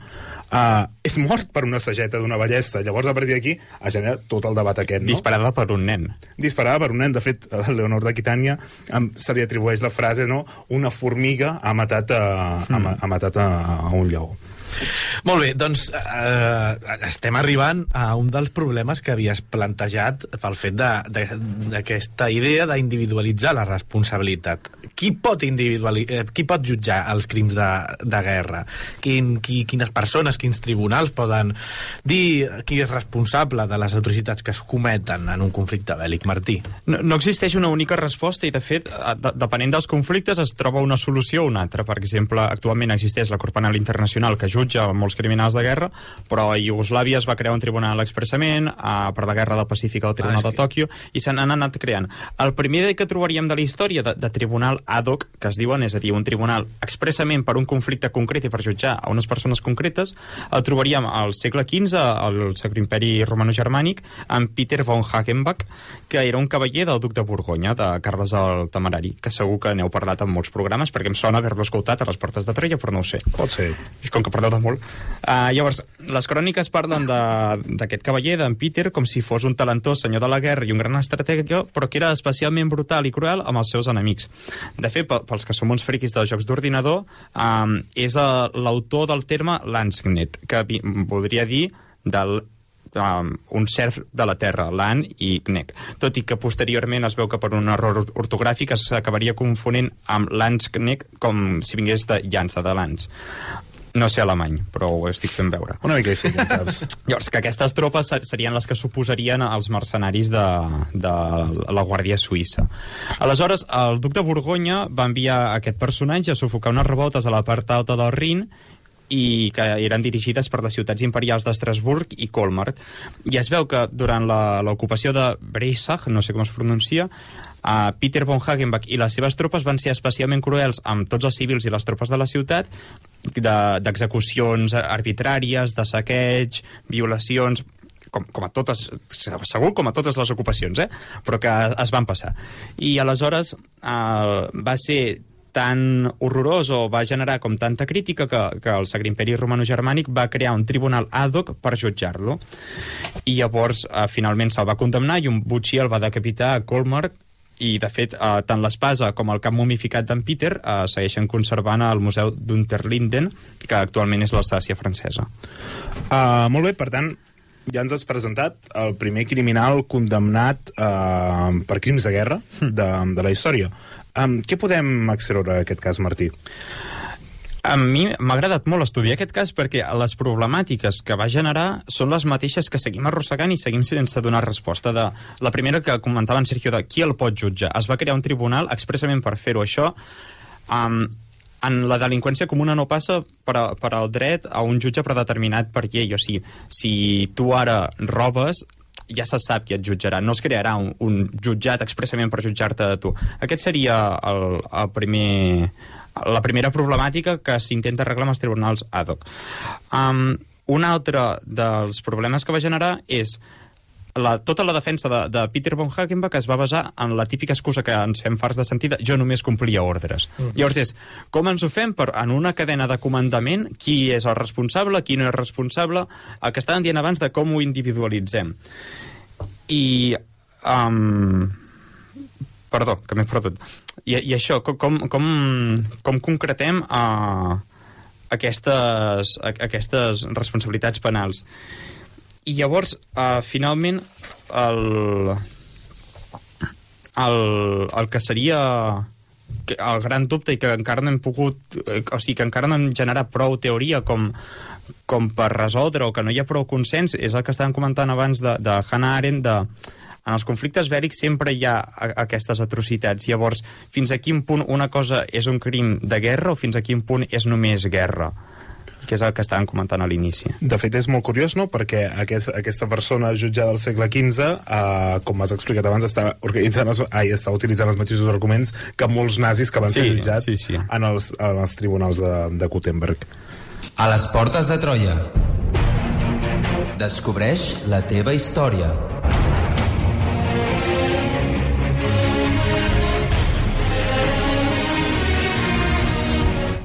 uh, és mort per una sageta d'una ballesta. Llavors, a partir d'aquí, ha generat tot el debat aquest, no? Disparada per un nen. disparada per un nen. De fet, a Leonor d'Aquitània em- se li atribueix la frase, no?, una formiga ha matat a, ha, ma- ha matat a, a un lleó. Molt bé, doncs eh, estem arribant a un dels problemes que havies plantejat pel fet d'aquesta idea d'individualitzar la responsabilitat. Qui pot, eh, qui pot jutjar els crims de, de guerra? Quin, qui, quines persones, quins tribunals poden dir qui és responsable de les atrocitats que es cometen en un conflicte bèl·lic, Martí? No, no existeix una única resposta i, de fet, eh, de, depenent dels conflictes es troba una solució o una altra. Per exemple, actualment existeix la Cort Penal Internacional que jutja jutja molts criminals de guerra, però a Iugoslàvia es va crear un tribunal expressament, a, per la guerra del Pacífic al Tribunal Ah, de Tòquio, i se n'han anat creant. El primer que trobaríem de la història de, de tribunal ad hoc, que es diuen, és a dir, un tribunal expressament per un conflicte concret i per jutjar a unes persones concretes, el trobaríem al segle XV, al Sacre Imperi Romano-Germànic, amb Peter von Hagenbach, que era un cavaller del duc de Borgonya, de Carles el Temerari, que segur que n'heu parlat en molts programes, perquè em sona haver-lo escoltat a les portes de Troia, però no ho sé. Pot ser. És com que perdeu de molt. Uh, llavors, les cròniques parlen d'aquest cavaller, d'en Peter, com si fos un talentós senyor de la guerra i un gran estratègia, però que era especialment brutal i cruel amb els seus enemics. De fet, pe- pels que som uns friquis dels jocs d'ordinador, um, és uh, l'autor del terme Landsknecht, que voldria dir del um, un serf de la terra, l'an i gnec. Tot i que posteriorment es veu que per un error ortogràfic s'acabaria confonent amb Landsknecht com si vingués de llança, de lans. No sé alemany, però ho estic fent veure. Una mica així, ja saps. Llavors, que aquestes tropes ser- serien les que suposarien els mercenaris de, de la Guàrdia Suïssa. Aleshores, el duc de Borgonya va enviar aquest personatge a sufocar unes revoltes a la part alta del Rin i que eren dirigides per les ciutats imperials d'Estrasburg i Colmar. I es veu que durant la- l'ocupació de Breisach, no sé com es pronuncia, Uh, Peter von Hagenbach i les seves tropes van ser especialment cruels amb tots els civils i les tropes de la ciutat de- d'execucions arbitràries, de saqueig, violacions com, com a totes, segur com a totes les ocupacions, eh? però que es van passar. I aleshores eh, va ser tan horrorós o va generar com tanta crítica que, que el Sacre Imperi Romano-Germànic va crear un tribunal ad hoc per jutjar-lo. I llavors, eh, finalment, se'l va condemnar i un butxí el va decapitar a Colmar i, de fet, eh, tant l'espasa com el cap mumificat d'en Peter eh, segueixen conservant al Museu d'Unterlinden, que actualment és l'Alsàcia francesa. Uh, molt bé, per tant, ja ens has presentat el primer criminal condemnat uh, per crims de guerra de, de la història. Um, què podem extreure d'aquest cas, Martí? A mi m'ha agradat molt estudiar aquest cas perquè les problemàtiques que va generar són les mateixes que seguim arrossegant i seguim sense donar resposta. De, la primera que comentava en Sergio de qui el pot jutjar. Es va crear un tribunal expressament per fer-ho. Això um, en la delinqüència comuna no passa per, a, per al dret a un jutge predeterminat per llei. O sigui, si tu ara robes, ja se sap qui et jutjarà. No es crearà un, un jutjat expressament per jutjar-te a tu. Aquest seria el, el primer, la primera problemàtica que s'intenta arreglar amb els tribunals ad hoc. Um, un altre dels problemes que va generar és la, tota la defensa de, de Peter von Hagenbach es va basar en la típica excusa que ens fem farts de sentir de jo només complia ordres. Mm. Llavors és, com ens ho fem per, en una cadena de comandament, qui és el responsable, qui no és responsable, el que estàvem dient abans de com ho individualitzem. I... Um, perdó, que m'he perdut. I, I això, com, com, com, concretem uh, aquestes, a, aquestes responsabilitats penals? I llavors, uh, finalment, el, el, el que seria el gran dubte i que encara no hem pogut, o sigui, que encara no hem generat prou teoria com, com per resoldre o que no hi ha prou consens és el que estàvem comentant abans de, de Hannah Arendt de, en els conflictes bèl·lics sempre hi ha a- aquestes atrocitats. Llavors, fins a quin punt una cosa és un crim de guerra o fins a quin punt és només guerra? Que és el que estàvem comentant a l'inici. De fet, és molt curiós, no?, perquè aquest, aquesta persona jutjada del segle XV, eh, com has explicat abans, està, organitzant els, ai, està utilitzant els mateixos arguments que molts nazis que van Sí, ser jutjats sí, sí. En, els, en els tribunals de, de Gutenberg. A les portes de Troia. Descobreix la teva història.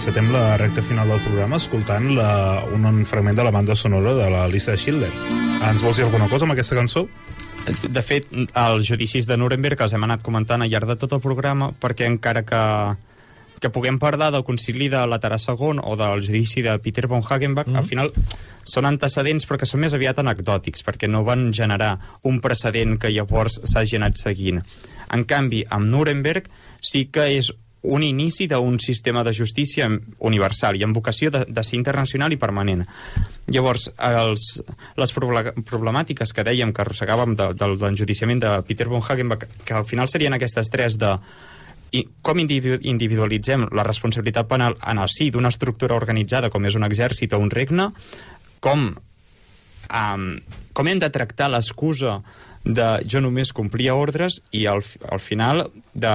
Encetem la recta final del programa escoltant la, un, un fragment de la banda sonora de la llista de Schindler. Ens vols dir alguna cosa amb aquesta cançó? De fet, els judicis de Nuremberg els hem anat comentant al llarg de tot el programa perquè encara que, que puguem parlar del concili de Laterà II o del judici de Peter von Hagenbach, mm -hmm. al final són antecedents però que són més aviat anecdòtics perquè no van generar un precedent que llavors s'hagi anat seguint. En canvi, amb Nuremberg sí que és un inici d'un sistema de justícia universal i amb vocació de, de ser internacional i permanent. Llavors, els, les proble problemàtiques que dèiem que arrossegàvem de, del, de l'enjudiciament de Peter von Hagenbach, que al final serien aquestes tres de i com individu individualitzem la responsabilitat penal en el si d'una estructura organitzada com és un exèrcit o un regne, com, um, com hem de tractar l'excusa de jo només complia ordres i al, al final de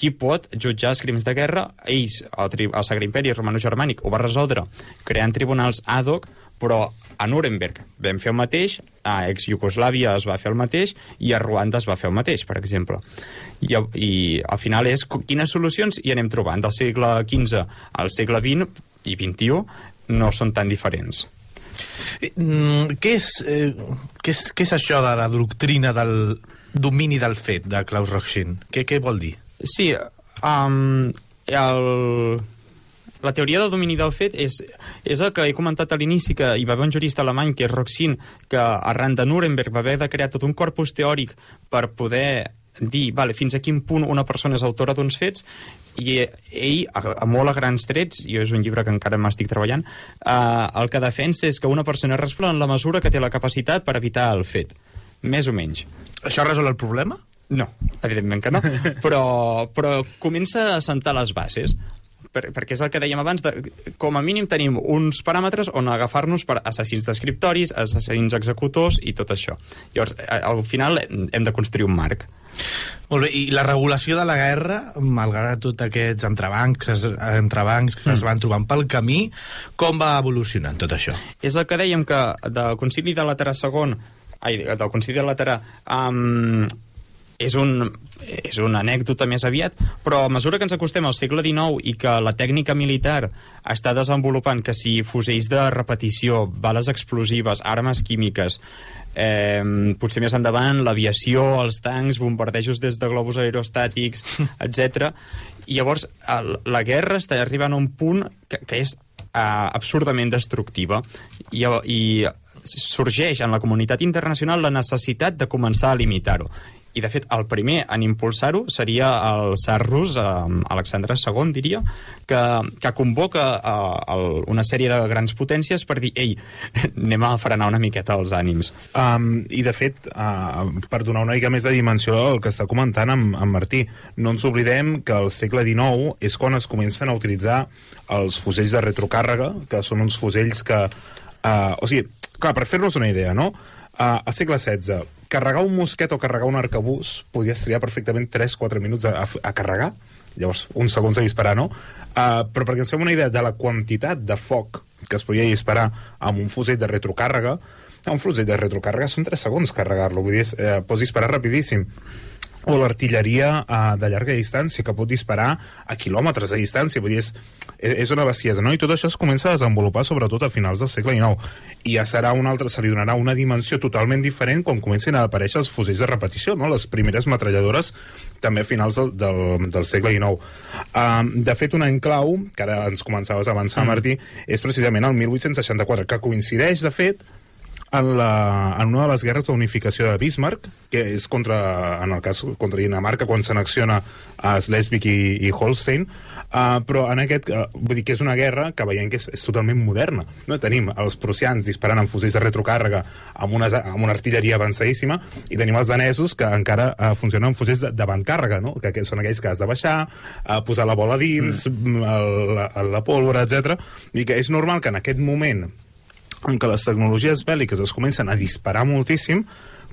qui pot jutjar els crims de guerra. Ells, el, tri- el Sacre Imperi Romano-Germànic, ho va resoldre creant tribunals ad hoc, però a Nuremberg vam fer el mateix, a ex-Yugoslàvia es va fer el mateix i a Ruanda es va fer el mateix, per exemple. I, i al final és quines solucions hi anem trobant. Del segle XV al segle XX i XXI no són tan diferents. Mm, què, és, eh, què, és, què és això de la doctrina del domini del fet de Klaus Roxin? Què, què vol dir? Sí, um, el, la teoria del domini del fet és, és el que he comentat a l'inici, que hi va haver un jurista alemany, que és Roxin, que arran de Nuremberg va haver de crear tot un corpus teòric per poder dir vale, fins a quin punt una persona és autora d'uns fets i ell, a, a molt a grans trets, i és un llibre que encara m'estic treballant, eh, el que defensa és que una persona és responsable en la mesura que té la capacitat per evitar el fet, més o menys. Això resol el problema? No, evidentment que no, però, però comença a sentar les bases per, perquè és el que dèiem abans, de, com a mínim tenim uns paràmetres on agafar-nos per assassins d'escriptoris, assassins executors i tot això. Llavors, al final hem de construir un marc. Molt bé, i la regulació de la guerra, malgrat tots aquests entrebancs, entrebancs que es van trobant pel camí, com va evolucionant tot això? És el que dèiem que del concili de Laterà II, ai, del concili de Laterà, um, és, un, és una anècdota més aviat, però a mesura que ens acostem al segle XIX i que la tècnica militar està desenvolupant que si fusells de repetició, bales explosives, armes químiques, eh, potser més endavant l'aviació, els tancs, bombardejos des de globus aerostàtics, etc. I llavors el, la guerra està arribant a un punt que, que és uh, absurdament destructiva i, i sorgeix en la comunitat internacional la necessitat de començar a limitar-ho. I, de fet, el primer en impulsar-ho seria el tsar rus, eh, Alexandre II, diria, que, que convoca eh, el, una sèrie de grans potències per dir ei, anem a frenar una miqueta els ànims. Um, I, de fet, uh, per donar una mica més de dimensió al que està comentant amb, amb Martí, no ens oblidem que al segle XIX és quan es comencen a utilitzar els fusells de retrocàrrega, que són uns fusells que... Uh, o sigui, clar, per fer-nos una idea, no? Uh, al segle XVI, carregar un mosquet o carregar un arcabús podies triar perfectament 3-4 minuts a, a, a carregar, llavors uns segons a disparar, no? Uh, però perquè ens fem una idea de la quantitat de foc que es podia disparar amb un fusell de retrocàrrega, un fusell de retrocàrrega són 3 segons carregar-lo, vull dir, eh, pots disparar rapidíssim o l'artilleria eh, de llarga distància que pot disparar a quilòmetres de distància vull dir, és, és una bestiesa no? i tot això es comença a desenvolupar sobretot a finals del segle XIX i ja serà una altra, se li donarà una dimensió totalment diferent quan comencin a aparèixer els fusells de repetició no? les primeres metralladores també a finals del, del, del segle XIX um, de fet un any clau que ara ens començaves a avançar mm. Martí és precisament el 1864 que coincideix de fet en, la, en una de les guerres d'unificació de Bismarck, que és contra, en el cas contra Dinamarca, quan s'annexiona a Schleswig i, i Holstein, uh, però en aquest, uh, vull dir que és una guerra que veiem que és, és totalment moderna. No? Tenim els prussians disparant amb fusells de retrocàrrega amb una, amb una artilleria avançadíssima i tenim els danesos que encara uh, funcionen amb fusells d'avantcàrrega, no? que, que són aquells que has de baixar, uh, posar la bola dins, mm. el, la, la pólvora, etc. I que és normal que en aquest moment en què les tecnologies bèl·liques es comencen a disparar moltíssim,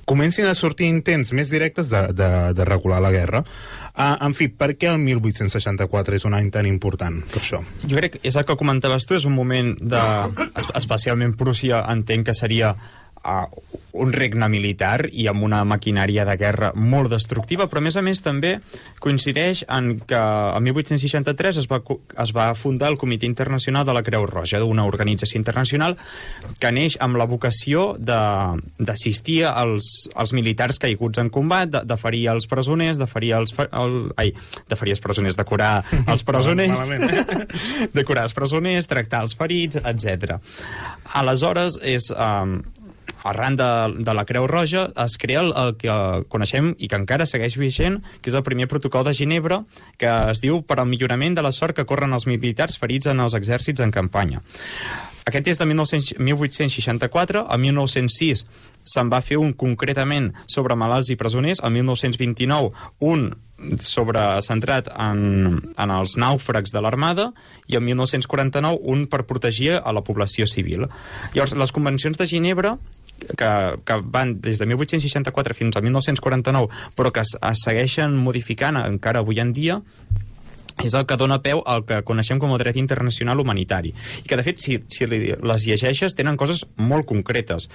comencin a sortir intents més directes de, de, de regular la guerra. Uh, en fi, per què el 1864 és un any tan important per això? Jo crec que és el que comentaves tu, és un moment de... es- Especialment Prússia entenc que seria uh, un regne militar i amb una maquinària de guerra molt destructiva, però a més a més també coincideix en que el 1863 es va, es va fundar el Comitè Internacional de la Creu Roja, una organització internacional que neix amb la vocació de- d'assistir als, als militars caiguts en combat, de, de ferir els presoners, de ferir els... El, ai, de ferir els presoners, de curar els presoners, de curar els presoners, tractar els ferits, etc. Aleshores, és... Um, arran de, de la Creu Roja es crea el, el que coneixem i que encara segueix vigent, que és el primer protocol de Ginebra, que es diu per al millorament de la sort que corren els militars ferits en els exèrcits en campanya. Aquest és de 1900, 1864, a 1906 se'n va fer un concretament sobre malalts i presoners, a 1929 un sobre centrat en, en els nàufrags de l'armada i en 1949 un per protegir a la població civil. Llavors, les convencions de Ginebra que, que van des de 1864 fins a 1949, però que es, es segueixen modificant encara avui en dia, és el que dona peu al que coneixem com a dret internacional humanitari. I que, de fet, si, si les llegeixes, tenen coses molt concretes.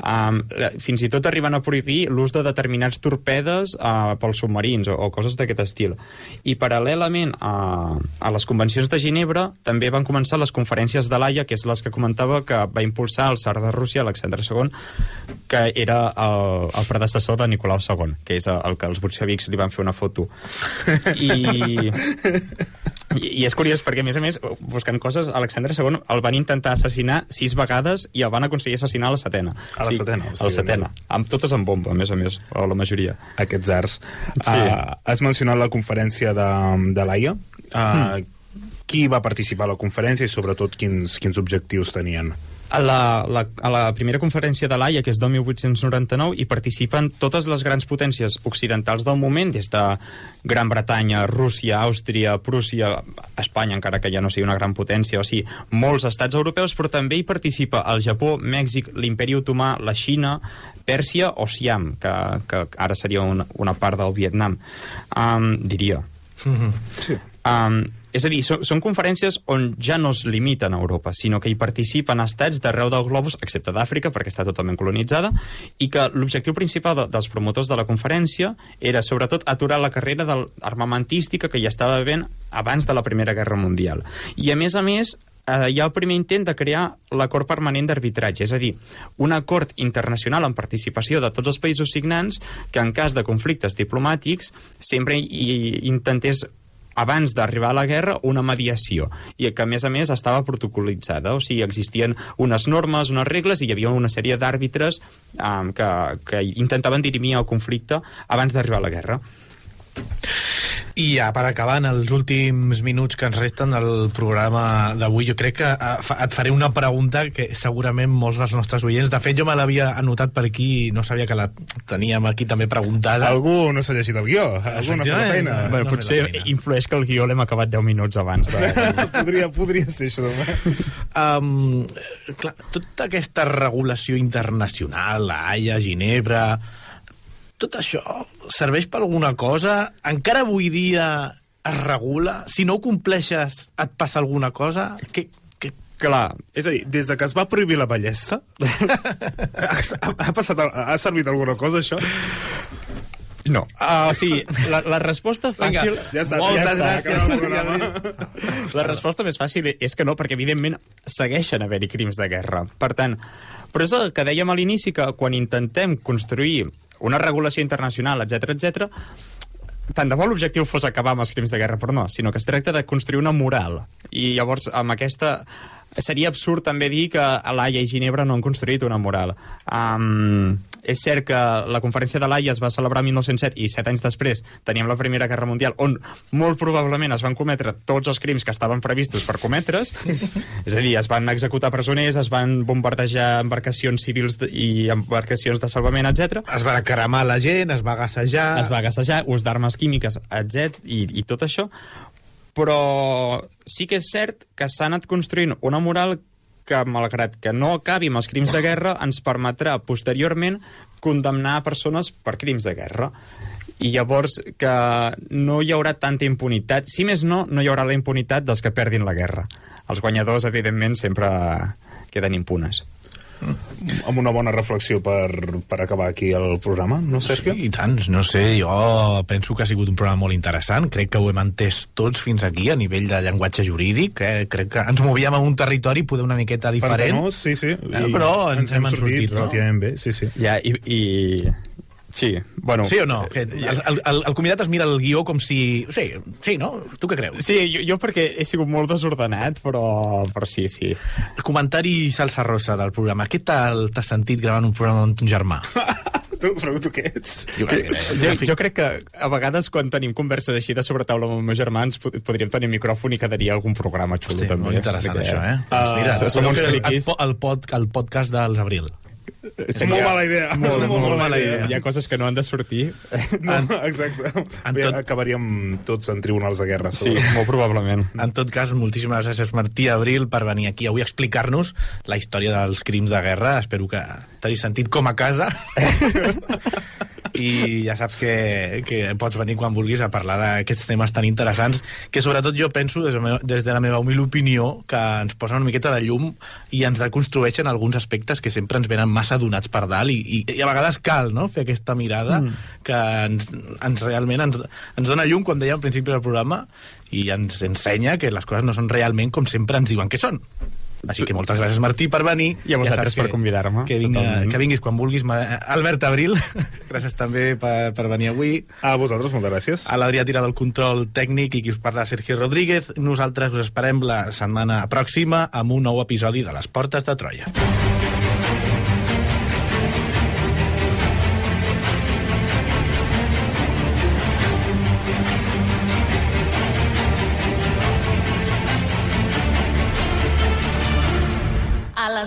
Um, fins i tot arriben a prohibir l'ús de determinats torpedes uh, pels submarins o, o coses d'aquest estil. I, paral·lelament a, a les convencions de Ginebra, també van començar les conferències de l'Aia, que és les que comentava que va impulsar el tsar de Rússia, Alexandre II, que era el, el predecessor de Nicolau II, que és el que els bolxevics li van fer una foto. I, i, I és curiós perquè, a més a més, buscant coses, Alexandre II el van intentar assassinar sis vegades i el van aconseguir assassinar a la setena. A la setena, o A la sigui, setena. Amb totes amb bomba, a més a més, o la majoria. aquests arts. Sí. Uh, has mencionat la conferència de, de l'AIA. Uh, Qui va participar a la conferència i sobretot quins, quins objectius tenien? A la, la, a la primera conferència de l'AIA, que és del 1899, hi participen totes les grans potències occidentals del moment, des de Gran Bretanya, Rússia, Àustria, Prússia, Espanya, encara que ja no sigui una gran potència, o sigui, molts estats europeus, però també hi participa el Japó, Mèxic, l'Imperi Otomà, la Xina, Pèrsia o Siam, que, que ara seria una, una part del Vietnam, um, diria. Sí. Um, és a dir, són, són conferències on ja no es limiten a Europa, sinó que hi participen estats d'arreu del globus, excepte d'Àfrica, perquè està totalment colonitzada, i que l'objectiu principal de, dels promotors de la conferència era, sobretot, aturar la carrera del- armamentística que ja estava havent abans de la Primera Guerra Mundial. I, a més a més, eh, hi ha el primer intent de crear l'acord permanent d'arbitratge, és a dir, un acord internacional amb participació de tots els països signants que en cas de conflictes diplomàtics sempre hi intentés abans d'arribar a la guerra, una mediació, i que, a més a més, estava protocolitzada, o sigui, existien unes normes, unes regles, i hi havia una sèrie d'àrbitres um, que, que intentaven dirimir el conflicte abans d'arribar a la guerra. I ja per acabar, en els últims minuts que ens resten del programa d'avui, jo crec que eh, fa- et faré una pregunta que segurament molts dels nostres oients... De fet, jo me l'havia anotat per aquí i no sabia que la teníem aquí també preguntada. Algú no s'ha llegit el guió, algú no ha fet la feina. No, bueno, no potser feina. influeix que el guió l'hem acabat 10 minuts abans de... podria, podria ser això. Um, clar, tota aquesta regulació internacional, la Haia, Ginebra... Tot això serveix per alguna cosa? Encara avui dia es regula? Si no ho compleixes, et passa alguna cosa? Què, què, Clar, és a dir, des de que es va prohibir la ballesta, ha, ha, passat, ha servit alguna cosa, això? No. Uh, o sigui, la, la resposta fàcil... Ja està, Moltes ja està, gràcies. La resposta més fàcil és que no, perquè evidentment segueixen haver-hi crims de guerra. Per tant, però és el que dèiem a l'inici, que quan intentem construir una regulació internacional, etc etc, tant de bo l'objectiu fos acabar amb els crims de guerra, però no, sinó que es tracta de construir una moral. I llavors, amb aquesta... Seria absurd també dir que a l'Haia i Ginebra no han construït una moral. Um, és cert que la conferència de l'Haia es va celebrar el 1907 i set anys després teníem la Primera Guerra Mundial on molt probablement es van cometre tots els crims que estaven previstos per cometre's és a dir, es van executar presoners es van bombardejar embarcacions civils i embarcacions de salvament, etc. es va cremar la gent, es va gassejar... es va gassejar, ús d'armes químiques, etc. I, i tot això però sí que és cert que s'ha anat construint una moral que, malgrat que no acabi amb els crims de guerra, ens permetrà posteriorment condemnar persones per crims de guerra. I llavors que no hi haurà tanta impunitat. Si més no, no hi haurà la impunitat dels que perdin la guerra. Els guanyadors, evidentment, sempre queden impunes. Amb una bona reflexió per, per acabar aquí el programa, no, Sergio? Sí, i tant, no sé, jo penso que ha sigut un programa molt interessant, crec que ho hem entès tots fins aquí a nivell de llenguatge jurídic, eh? crec que ens movíem en un territori poder una miqueta diferent, Pantanós, sí, sí. Eh, però ens hem en sortit, no? relativament bé, sí, sí. Ja, i, i... Sí, bueno... Sí o no? Que el, el, el, el convidat es mira el guió com si... Sí, sí, no? Tu què creus? Sí, jo, jo perquè he sigut molt desordenat, però, però sí, sí. El comentari salsa rosa del programa. Què tal t'has sentit gravant un programa amb ton germà? tu, però tu què ets? Jo crec que... Jo, jo crec que a vegades quan tenim converses així de sobre taula amb els meus germans pod- podríem tenir micròfon i quedaria algun programa xulo Hosti, també. molt interessant, perquè- això, eh? Ah, doncs mira, som podeu uns el, el, el, pod, el podcast dels Abril. És molt mala idea. Molt, És molt, molt mala idea. Hi ha coses que no han de sortir. No, exacte. en Bé, tot- Acabaríem tots en tribunals de guerra. Sí, segur. molt probablement. En tot cas, moltíssimes gràcies, Martí Abril, per venir aquí avui a explicar-nos la història dels crims de guerra. Espero que t'hagis sentit com a casa. I ja saps que, que pots venir quan vulguis a parlar d'aquests temes tan interessants que sobretot jo penso, des de, des de la meva humil opinió, que ens posen una miqueta de llum i ens deconstrueixen alguns aspectes que sempre ens venen massa donats per dalt i, i, i a vegades cal no? fer aquesta mirada mm. que ens, ens realment ens, ens dona llum, com deia al principi del programa, i ens ensenya que les coses no són realment com sempre ens diuen que són. Així que moltes gràcies, Martí, per venir. I a vosaltres saps per convidar-me, Que, vinga, totalment. que vinguis quan vulguis. Albert Abril, gràcies també per, per venir avui. A vosaltres, moltes gràcies. A l'Adrià Tira del control tècnic i qui us parla, Sergio Rodríguez. Nosaltres us esperem la setmana pròxima amb un nou episodi de Les Portes de Troia.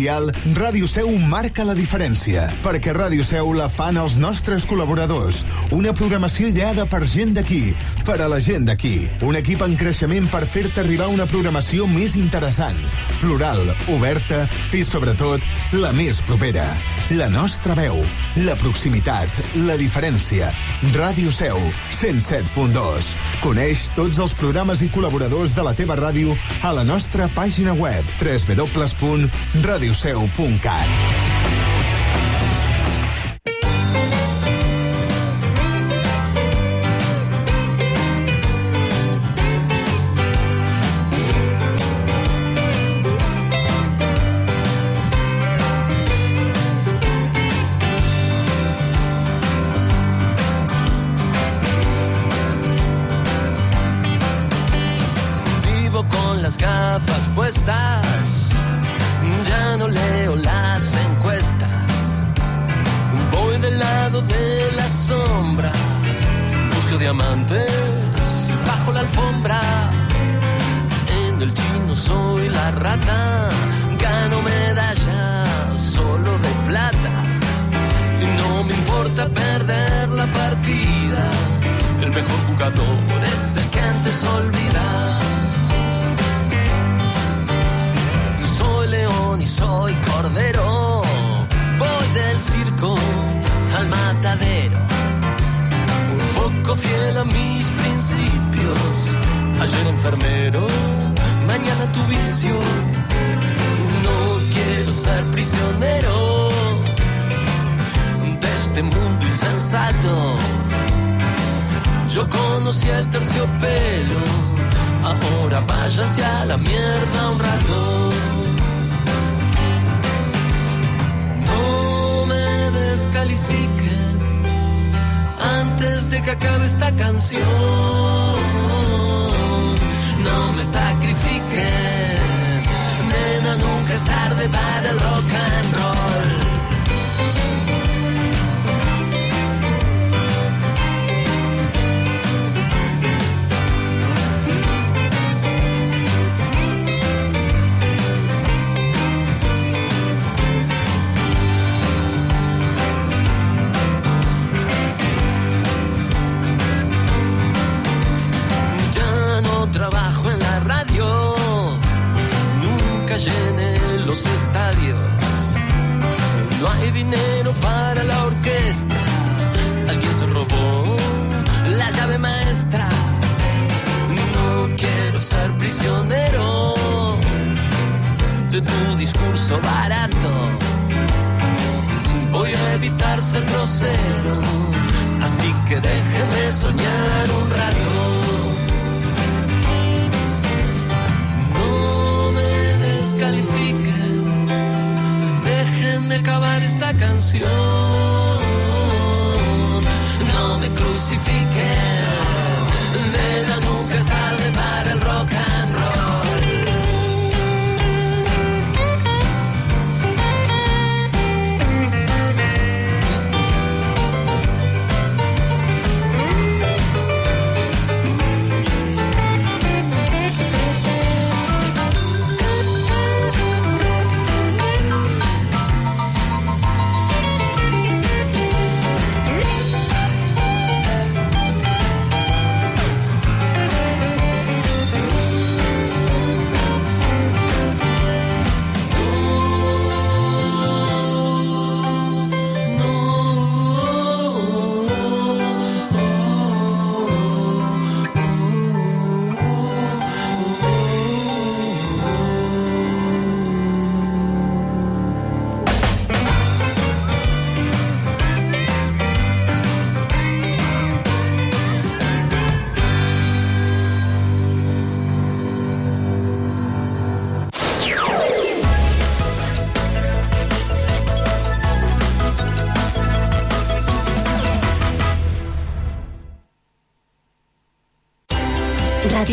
Al teu dial, Ràdio Seu marca la diferència, perquè Ràdio Seu la fan els nostres col·laboradors. Una programació ideada per gent d'aquí, per a la gent d'aquí. Un equip en creixement per fer-te arribar una programació més interessant, plural, oberta i, sobretot, la més propera. La nostra veu, la proximitat, la diferència. Ràdio Seu, 107.2. Coneix tots els programes i col·laboradors de la teva ràdio a la nostra pàgina web www.radioseu.cat.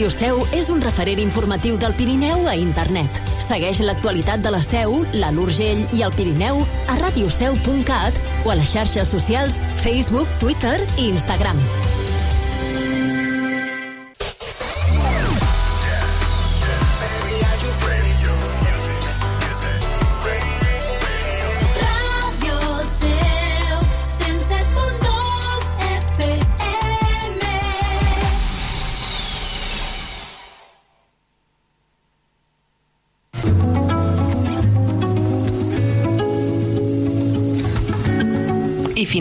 Ràdio Seu és un referent informatiu del Pirineu a internet. Segueix l'actualitat de la Seu, la l'Urgell i el Pirineu a radioseu.cat o a les xarxes socials Facebook, Twitter i Instagram.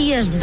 надежда.